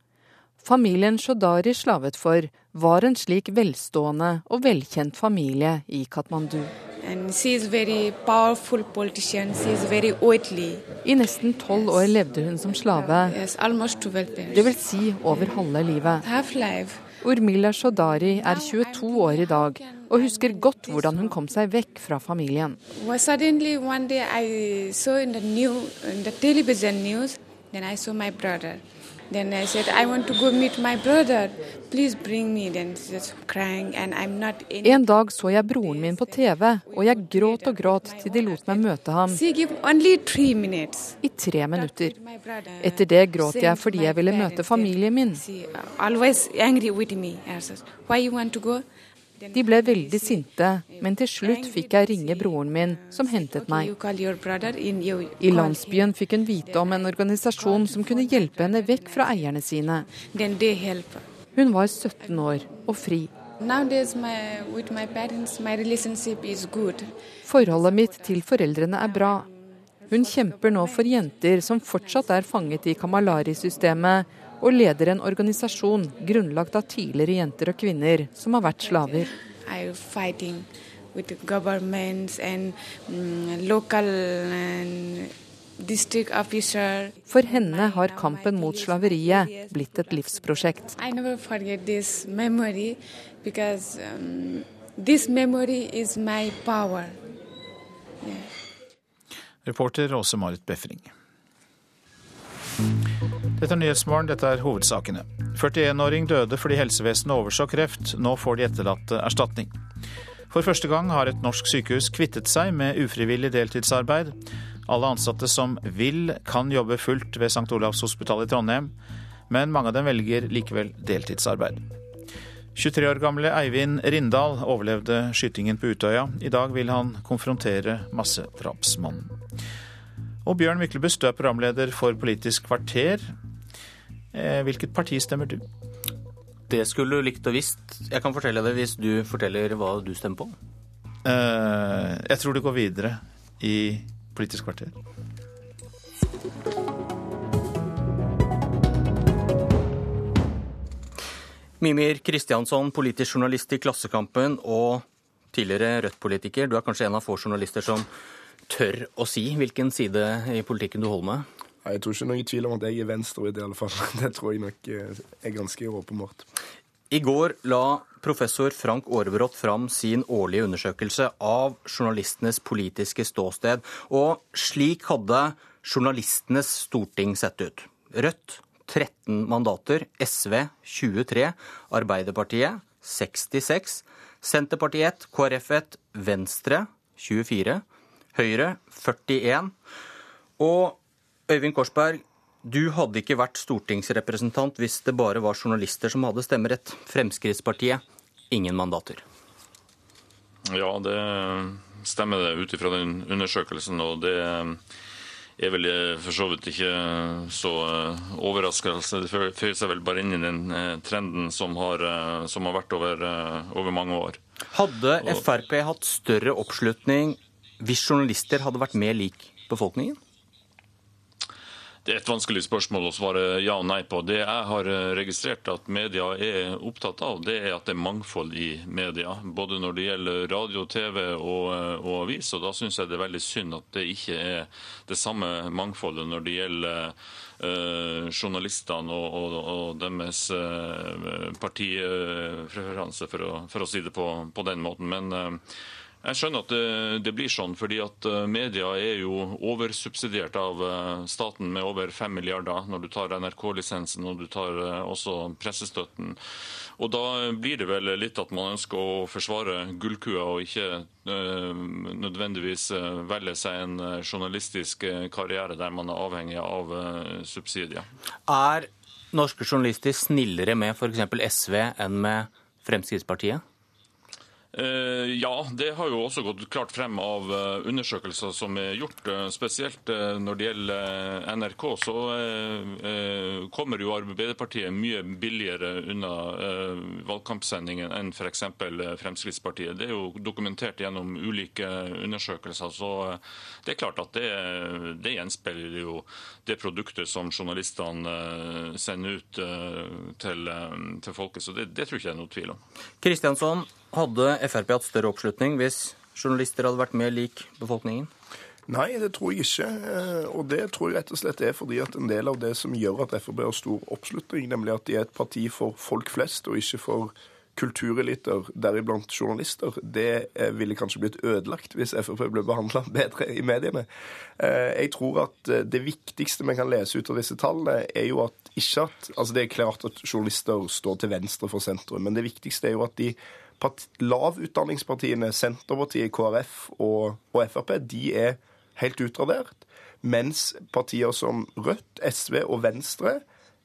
Familien Shodari slavet for, var en slik velstående og velkjent familie i Katmandu. I nesten tolv år levde hun som slave, vil si over halve livet. Urmila Shodari er 22 år i dag og husker godt hvordan hun kom seg vekk fra familien.
Then I said, I want to go meet my brother. Please bring me. Then she's crying and I'm not in.
En dag så jeg broren min på TV, og jeg gråt og gråt til de lot meg møte ham
She give only three minutes.
i tre minutter. Etter det gråt jeg fordi jeg ville møte familien min.
Always angry with me. Why you want to go?
De ble veldig sinte, men til slutt fikk jeg ringe broren min, som hentet meg. I landsbyen fikk hun vite om en organisasjon som kunne hjelpe henne vekk fra eierne sine. Hun var 17 år og fri. Forholdet mitt til foreldrene er bra. Hun kjemper nå for jenter som fortsatt er fanget i Kamalari-systemet, og leder en organisasjon grunnlagt av tidligere jenter og kvinner som har vært slaver.
I fighting with the governments and mm, local and district officer.
For henne har kampen mot slaveriet blitt et livsprosjekt.
I never forget this memory because um, this memory is my power.
Reporter Åse Marit Befring. Dette er Nyhetsmorgen, dette er hovedsakene. 41-åring døde fordi helsevesenet overså kreft. Nå får de etterlatte erstatning. For første gang har et norsk sykehus kvittet seg med ufrivillig deltidsarbeid. Alle ansatte som vil, kan jobbe fullt ved St. Olavs hospital i Trondheim, men mange av dem velger likevel deltidsarbeid. 23 år gamle Eivind Rindal overlevde skytingen på Utøya. I dag vil han konfrontere massedrapsmannen. Og Bjørn Myklebust, du er programleder for Politisk kvarter. Eh, Hvilket parti stemmer du?
Det skulle du likt og visst. Jeg kan fortelle det hvis du forteller hva du stemmer på.
Eh, Jeg tror du går videre i Politisk kvarter.
Mimir Kristiansson, politisk journalist i Klassekampen og tidligere Rødt-politiker. Du er kanskje en av få journalister som tør å si hvilken side i politikken du holder med?
Jeg tror ikke noen tvil om at jeg er venstreut, i alle fall. Det tror jeg nok eh, er ganske åpenbart.
I går la professor Frank Aarebrot fram sin årlige undersøkelse av journalistenes politiske ståsted. Og slik hadde journalistenes storting sett ut. Rødt 13 mandater, SV 23, Arbeiderpartiet 66, Senterpartiet 1, KrF 1, Venstre 24, Høyre 41. Og Øyvind Korsberg, du hadde ikke vært stortingsrepresentant hvis det bare var journalister som hadde stemmerett. Fremskrittspartiet ingen mandater.
Ja, det stemmer det ut ifra den undersøkelsen. Og det er vel for så vidt ikke så overraskelse. Det føyer seg vel bare inn i den trenden som har, som har vært over, over mange år.
Hadde Frp hatt større oppslutning hvis journalister hadde vært mer lik befolkningen?
Det er et vanskelig spørsmål å svare ja og nei på. Det jeg har registrert at media er opptatt av, det er at det er mangfold i media. Både når det gjelder radio, TV og, og avis. Og da syns jeg det er veldig synd at det ikke er det samme mangfoldet når det gjelder eh, journalistene og, og, og deres eh, partipreferanse, for, for, å si det på, på den måten. Men uh, jeg skjønner at det, det, blir sånn, fordi at media er jo oversubsidiert av staten med over 5 milliarder når du tar NRK-lisensen og du tar også pressestøtten. Og da blir det vel litt at man ønsker å forsvare gullkua og ikke nødvendigvis velge seg en journalistisk karriere der man er avhengig av subsidier.
Er norske journalister snillere med f.eks. SV enn med Fremskrittspartiet?
Ja, det har jo også gått klart frem av undersøkelser som er gjort. Spesielt når det gjelder NRK, så kommer jo Arbeiderpartiet mye billigere unna valgkampsendingen enn f.eks. Fremskrittspartiet. Det er jo dokumentert gjennom ulike undersøkelser. Så det er klart at det, det gjenspeiler jo det produktet som journalistene sender ut til, til folket. Så det, det tror jeg ikke det er noe tvil om.
Kristiansson, hadde Frp hatt større oppslutning hvis journalister hadde vært mer lik befolkningen?
Nei, det tror jeg ikke. Og det tror jeg rett og slett er fordi at en del av det som gjør at Frp har stor oppslutning, nemlig at de er et parti for folk flest og ikke for kultureliter, deriblant journalister, det eh, ville kanskje blitt ødelagt hvis Frp ble behandla bedre i mediene. Eh, jeg tror at eh, det viktigste vi kan lese ut av disse tallene, er jo at ikke at Altså det er klart at journalister står til venstre for sentrum, men det viktigste er jo at de lavutdanningspartiene, Senterpartiet, KrF og, og Frp, de er helt utradert. Mens partier som Rødt, SV og Venstre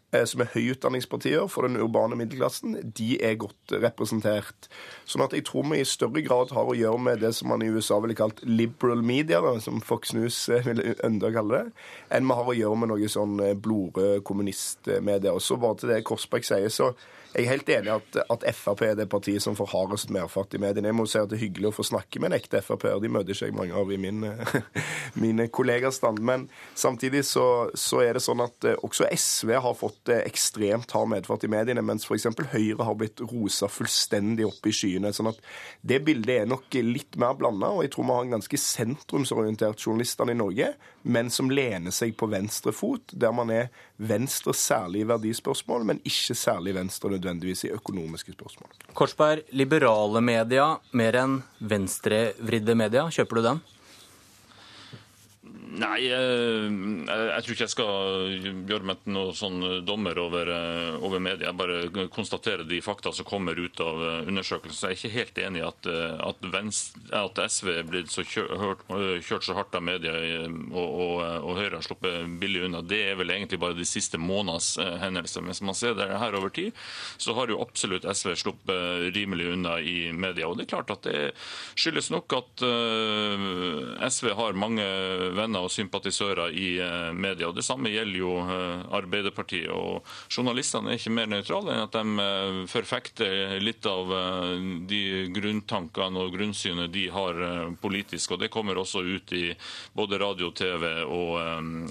som er høyutdanningspartier for den urbane middelklassen, de er godt representert. Sånn at jeg tror vi i større grad har å gjøre med det som man i USA ville kalt liberal media, som Fox News eh, ville ønske å kalle det, enn vi har å gjøre med noe sånn blodrød blodrøde kommunistmedia. Og så bare til det Korsberg sier, så jeg er helt enig i at, at, Frp er det partiet som får hardest merfart i mediene. Jeg må si at det er hyggelig å få snakke med en ekte Frp-er. De møter ikke jeg mange av i min, mine kollegastand. Men samtidig så, så, er det sånn at eh, også SV har fått eh, ekstremt hard medfart i mediene, mens f.eks. Høyre har blitt rosa fullstendig opp i skyene. sånn at det bildet er nok litt mer blanda, og jeg tror vi har en ganske sentrumsorientert journalistene i Norge, men som lener seg på venstre fot, der man er venstre særlig i verdispørsmål, men ikke særlig venstre nødvendigvis i økonomiske spørsmål.
Korsberg, liberale media mer enn venstrevridde media, kjøper du den?
Nei, jeg, jeg tror ikke jeg skal gjøre meg til noen sånn dommer over, eh, over media. Jeg bare konstaterer de fakta som kommer ut av eh, undersøkelsen. Jeg er ikke helt enig i at, at, at, SV er blitt så kjørt, kjørt, så hardt av media og, og, og, Høyre har sluppet billig unna. Det er vel egentlig bare de siste måneders hendelser. Mens man ser det her over tid, så har jo absolutt SV sluppet rimelig unna i media. Og det er klart at det skyldes nok at SV har mange venner og sympatisører i eh, media. Det samme gjelder jo eh, Arbeiderpartiet. og Journalistene er ikke mer nøytrale enn at de eh, forfekter litt av de grunntankene og grunnsynet de har politisk. og Det kommer også ut i både radio, TV og,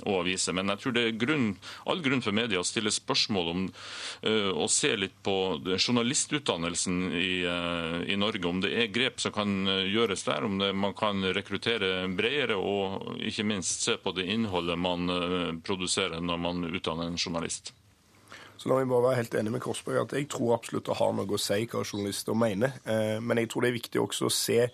og aviser. Men jeg tror det er grunn, all grunn for media å stille spørsmål om å se litt på journalistutdannelsen i, i Norge. Om det er grep som kan gjøres der, om det, man kan rekruttere bredere og ikke minst minst se på det innholdet man eh, produserer når man utdanner en journalist.
Så la meg bare være helt enig med Korsberg at Jeg tror absolutt det har noe å si hva journalister mener. Eh, men jeg tror det er viktig også å se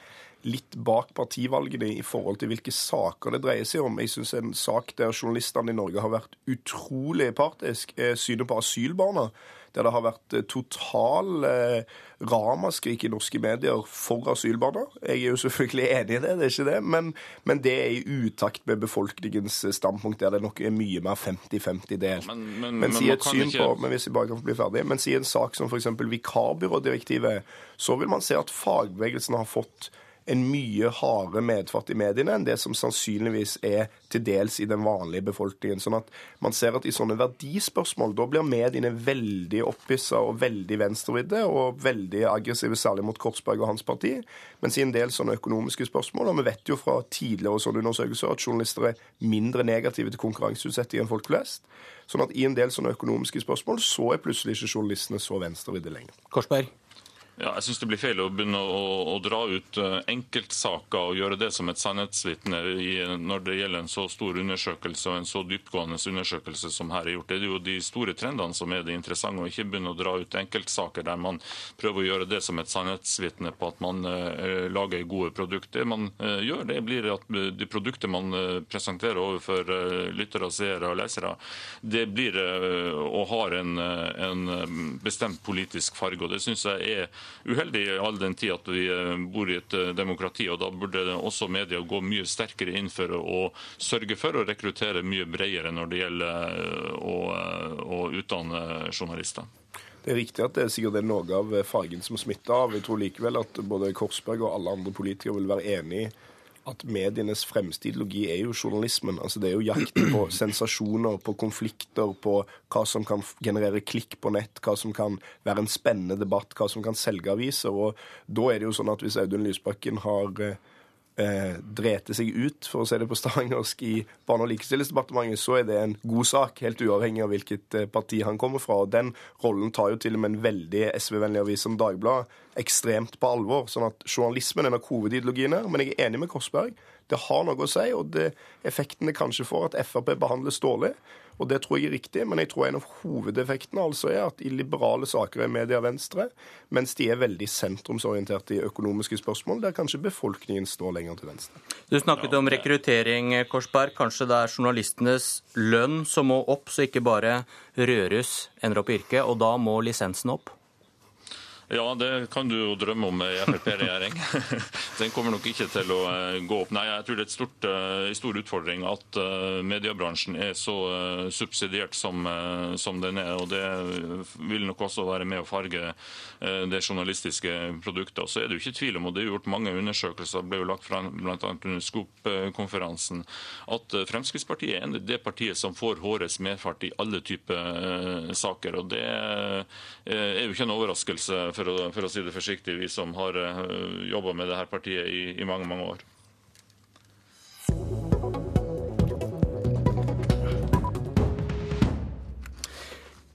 litt bak partivalgene i forhold til hvilke saker det dreier seg om. Jeg syns en sak der journalistene i Norge har vært utrolig partisk, er synet på asylbarna der det har vært eh, total eh, ramaskrik i norske medier for asylbarna. Jeg er jo selvfølgelig enig i det, det er ikke det, men, men det er i utakt med befolkningens standpunkt, der det nok er mye mer 50-50 del. Men, men, men, si et syn ikke... på, men hvis jeg bare kan få bli ferdig, men si en sak som f.eks. vikarbyrådirektivet, så vil man se at fagbevegelsen har fått en mye hardere medfart i mediene enn det som sannsynligvis er til dels i den vanlige befolkningen. Sånn at man ser at i sånne verdispørsmål, da blir mediene veldig opphissa og veldig venstrevridde og veldig aggressive, særlig mot Korsberg og hans parti. Mens i en del sånne økonomiske spørsmål, og vi vet jo fra tidligere sånne undersøkelser at journalister er mindre negative til konkurranseutsetting enn folk flest. Sånn at i en del sånne økonomiske spørsmål så er plutselig ikke journalistene så venstrevridde lenger.
Korsberg?
Ja, jeg syns det blir feil å begynne å, å, dra ut eh, enkeltsaker og gjøre det som et sannhetsvitne når det gjelder en så stor undersøkelse og en så dyptgående undersøkelse som her er gjort. Det er jo de store trendene som er det interessante, og ikke begynne å dra ut enkeltsaker der man prøver å gjøre det som et sannhetsvitne på at man uh, lager gode produkter. Det man uh, gjør, det blir at de produkter man uh, presenterer overfor lyttere, seere og lesere, det blir og har en, en bestemt politisk farge. og Det synes jeg er uheldig all den tid at vi eh, bor i et eh, demokrati. og Da burde også media gå mye sterkere inn for å sørge for å rekruttere mye bredere når det gjelder eh, å, å utdanne journalister.
Det er riktig at det er sikkert er noe av fargen som smitter av. Jeg tror likevel at både Korsberg og alle andre politikere vil være enig i at medienes fremste ideologi er jo journalismen. Altså Det er jo jakten på sensasjoner, på konflikter, på hva som kan generere klikk på nett, hva som kan være en spennende debatt, hva som kan selge aviser. Og da er det jo sånn at hvis Audun Lysbakken har eh, drete seg ut, for å si det på stavangersk, i Barne- og likestillingsdepartementet, så er det en god sak, helt uavhengig av hvilket eh, parti han kommer fra. Og den rollen tar jo til og med en veldig SV-vennlig avis som Dagbladet ekstremt på alvor. sånn at journalismen er nok hovedideologien her. Men jeg er enig med Korsberg. Det har noe å si, og det effekten det kanskje får at Frp behandles dårlig. Og det tror jeg er riktig, men jeg tror en av hovedeffektene altså er at i liberale saker er media venstre, mens de er veldig sentrumsorienterte i økonomiske spørsmål, der kanskje befolkningen står lenger til venstre.
Du snakket om rekruttering, Korsberg. Kanskje det er journalistenes lønn som må opp, så ikke bare Rørus ender opp i yrket, og da må lisensen opp?
Ja, det kan du jo drømme om i Frp-regjering. Den kommer nok ikke til å eh, gå opp. Nei, jeg tror det er en eh, stor utfordring at eh, mediebransjen er så subsidiert som, som, den er. og Det vil nok også være med å farge det journalistiske produktet. Så er det jo ikke tvil om, og det er gjort mange undersøkelser, ble jo lagt fram bl.a. under Skop-konferansen, at Fremskrittspartiet er det partiet som får hårets medfart i alle typer saker. og Det er jo ikke en overraskelse for å, for å, si det forsiktig, vi som har eh, jobba med dette partiet i, i mange, mange år.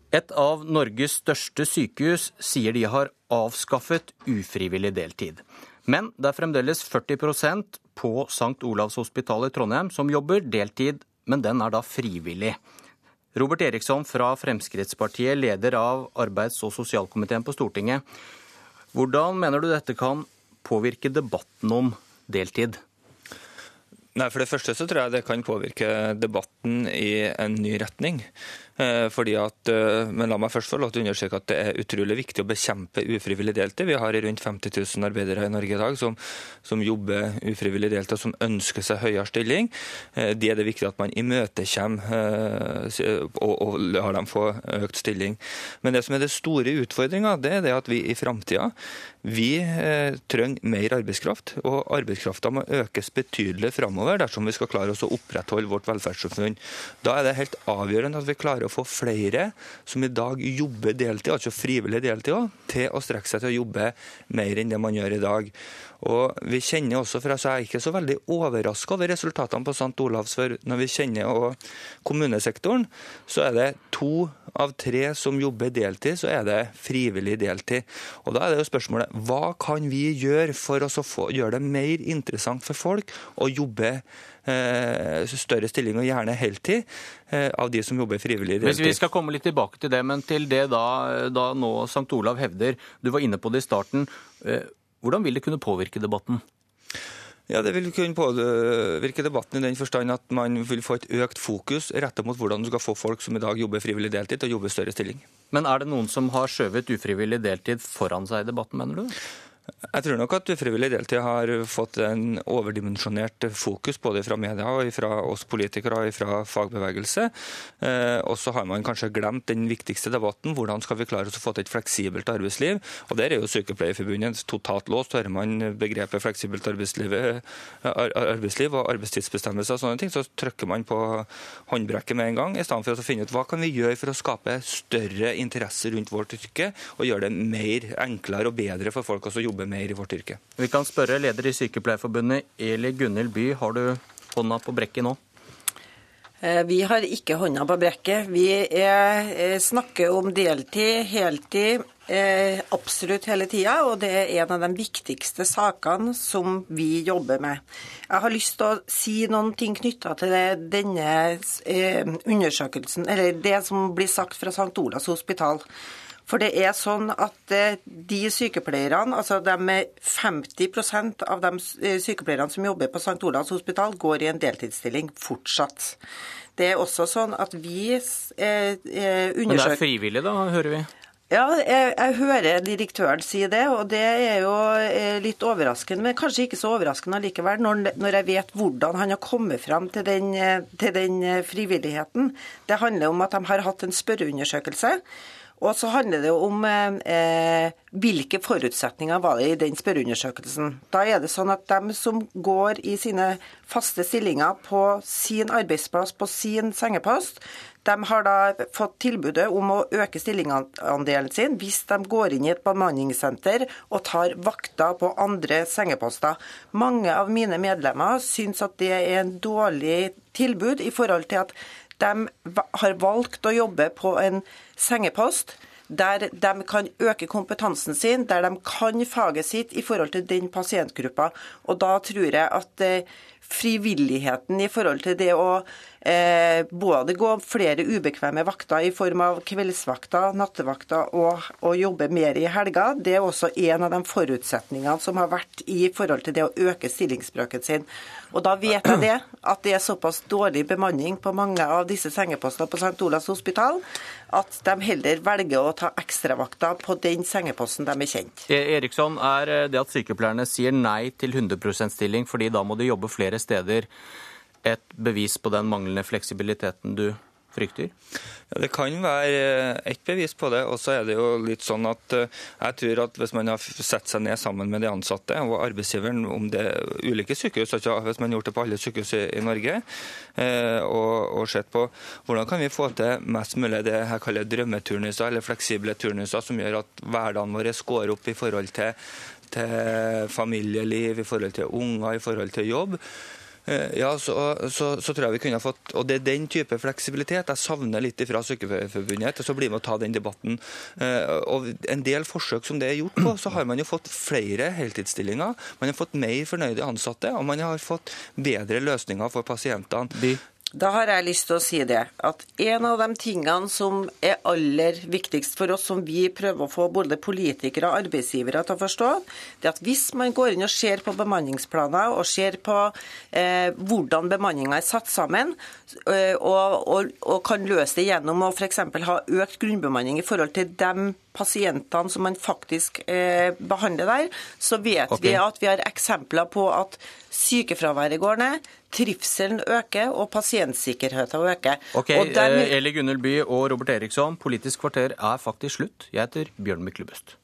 Et av Norges største sykehus sier de har avskaffet ufrivillig deltid. Men det er fremdeles 40% på St. Olavs hospital i Trondheim som jobber deltid, men den er da frivillig. Robert Eriksson fra Fremskrittspartiet, leder av arbeids- og sosialkomiteen på Stortinget. Hvordan mener du dette kan påvirke debatten om deltid?
Nei, For det første så tror jeg det kan påvirke debatten i en ny retning. Eh, fordi at, eh, men la meg først få lov til å understreke at det er utrolig viktig å bekjempe ufrivillig deltid. Vi har rundt 50 000 arbeidere i Norge i dag som, som jobber ufrivillig deltid, og som ønsker seg høyere stilling. Det de er det viktig at man imøtekommer og, og lar dem få økt stilling. Men det som er det store utfordringa, det er det at vi i framtida vi trenger mer arbeidskraft. Og arbeidskrafta må økes betydelig framover dersom vi skal klare oss å opprettholde vårt velferdssamfunn. Da er det helt avgjørende at vi klarer å få flere som i dag jobber deltid, altså frivillig deltid også, til å strekke seg til å jobbe mer enn det man gjør i dag. Og vi kjenner også, for Jeg er ikke så veldig overraska over resultatene på St. Olavs. for Når vi kjenner kommunesektoren, så er det to av tre som jobber deltid, så er det frivillig deltid. Og Da er det jo spørsmålet hva kan vi gjøre for å få, gjøre det mer interessant for folk å jobbe Eh, større stilling, og gjerne heltid, eh, av de som jobber frivillig
deltid. Vi skal komme litt tilbake til det, men til det da, da nå St. Olav hevder, du var inne på det i starten, eh, hvordan vil det kunne påvirke debatten?
Ja, Det vil kunne påvirke debatten i den forstand at man vil få et økt fokus rettet mot hvordan du skal få folk som i dag jobber frivillig deltid, til å jobbe større stilling.
Men er det noen som har skjøvet ufrivillig deltid foran seg i debatten, mener du?
Jeg tror nok at ufrivillig deltid har fått en overdimensjonert fokus både fra media og fra oss politikere og fra fagbevegelse. Eh, og så har man kanskje glemt den viktigste debatten, hvordan skal vi klare oss å få til et fleksibelt arbeidsliv. Og Der er jo Sykepleierforbundet totalt låst. Hører man begrepet fleksibelt arbeidsliv, og arbeidstidsbestemmelser og sånne ting, så trykker man på håndbrekket med en gang, i stedet for å finne ut hva kan vi gjøre for å skape større interesse rundt vårt yrke og gjøre det mer enklere og bedre for folk å jobbe jobbe mer i vårt yrke.
Vi kan spørre leder i Sykepleierforbundet, Eli Gunhild By. Har du hånda på brekket nå?
Eh, vi har ikke hånda på brekket. Vi er, eh, snakker om deltid, heltid, eh, absolutt hele tida, og det er en av de viktigste sakene som vi jobber med. Jeg har lyst til å si noen ting knytta til det, denne undersøkelsen, eller det som blir sagt fra St. Olavs hospital. For det er sånn at eh, de sykepleierne, altså de 50 av de eh, sykepleierne som jobber på St. Olavs hospital, går i en deltidsstilling fortsatt. Det er også sånn at vi eh, undersøker
Men det er frivillig, da, hører vi?
Ja, jeg, jeg, hører direktøren si det, og det er jo litt overraskende. Men kanskje ikke så overraskende likevel, når, når jeg vet hvordan han har kommet fram til den, til den frivilligheten. Det handler om at de har hatt en spørreundersøkelse og så handler det om eh, hvilke forutsetninger var det i den spørreundersøkelsen. Da er det sånn at dem som går i sine faste stillinger på sin arbeidsplass, på sin sengepost, de har da fått tilbudet om å øke stillingsandelen sin hvis de går inn i et bemanningssenter og tar vakter på andre sengeposter. Mange av mine medlemmer syns at det er en dårlig tilbud i forhold til at de har valgt å jobbe på en sengepost der de kan øke kompetansen sin, der de kan faget sitt i forhold til den pasientgruppa. Og da tror jeg at eh, frivilligheten i forhold til det å eh, både gå flere ubekvemme vakter i form av kveldsvakter, nattevakter og, og, jobbe mer i helga, det er også en av de forutsetningene som har vært i forhold til det å øke stillingsbrøken sin. Og da vet jeg det, at det er såpass dårlig bemanning på mange av disse sengepostene på St. Olavs hospital at de heller velger å ta ekstravakter på den sengeposten de er kjent.
E- Eriksson, er det at sykepleierne sier nei til 100% stilling fordi da må de jobbe flere steder, et bevis på den manglende fleksibiliteten du frykter?
Ja, Det kan være et bevis på det. Og så er det jo litt sånn at eh, jeg tror at hvis man har sett seg ned sammen med de ansatte og arbeidsgiveren om det ulike sykehus, altså hvis man har gjort det på alle sykehus i, i Norge, eh, og, og, sett på hvordan kan vi få til mest mulig det jeg kaller drømmeturnuser, eller fleksible turnuser, som gjør at hverdagen vår går opp i forhold til, til familieliv, i forhold til unger, i forhold til jobb. Eh, ja, så, så, så, tror jeg vi kunne ha fått Og det er den type fleksibilitet jeg savner litt fra Sykepleierforbundet. Så blir med å ta den debatten. Eh, og en del forsøk som det er gjort på, så har man jo fått flere heltidsstillinger. Man har fått mer fornøyde ansatte, og man har fått bedre løsninger for pasientene.
De da har jeg lyst til å si det, at en av de tingene som er aller viktigst for oss, som vi prøver å få både politikere og arbeidsgivere til å forstå, det er at hvis man går inn og ser på bemanningsplaner og ser på eh, hvordan bemanninga er satt sammen, eh, og, og, og, kan løse det gjennom å f.eks. ha økt grunnbemanning i forhold til de pasientene som man faktisk eh, behandler der, så vet okay. vi at vi har eksempler på at sykefraværet går ned, trivselen øker og pasientsikkerheten øker.
Ok, der... Eh, Eli Gunnhild By og Robert Eriksson, Politisk kvarter er faktisk slutt. Jeg heter Bjørn Myklebøst.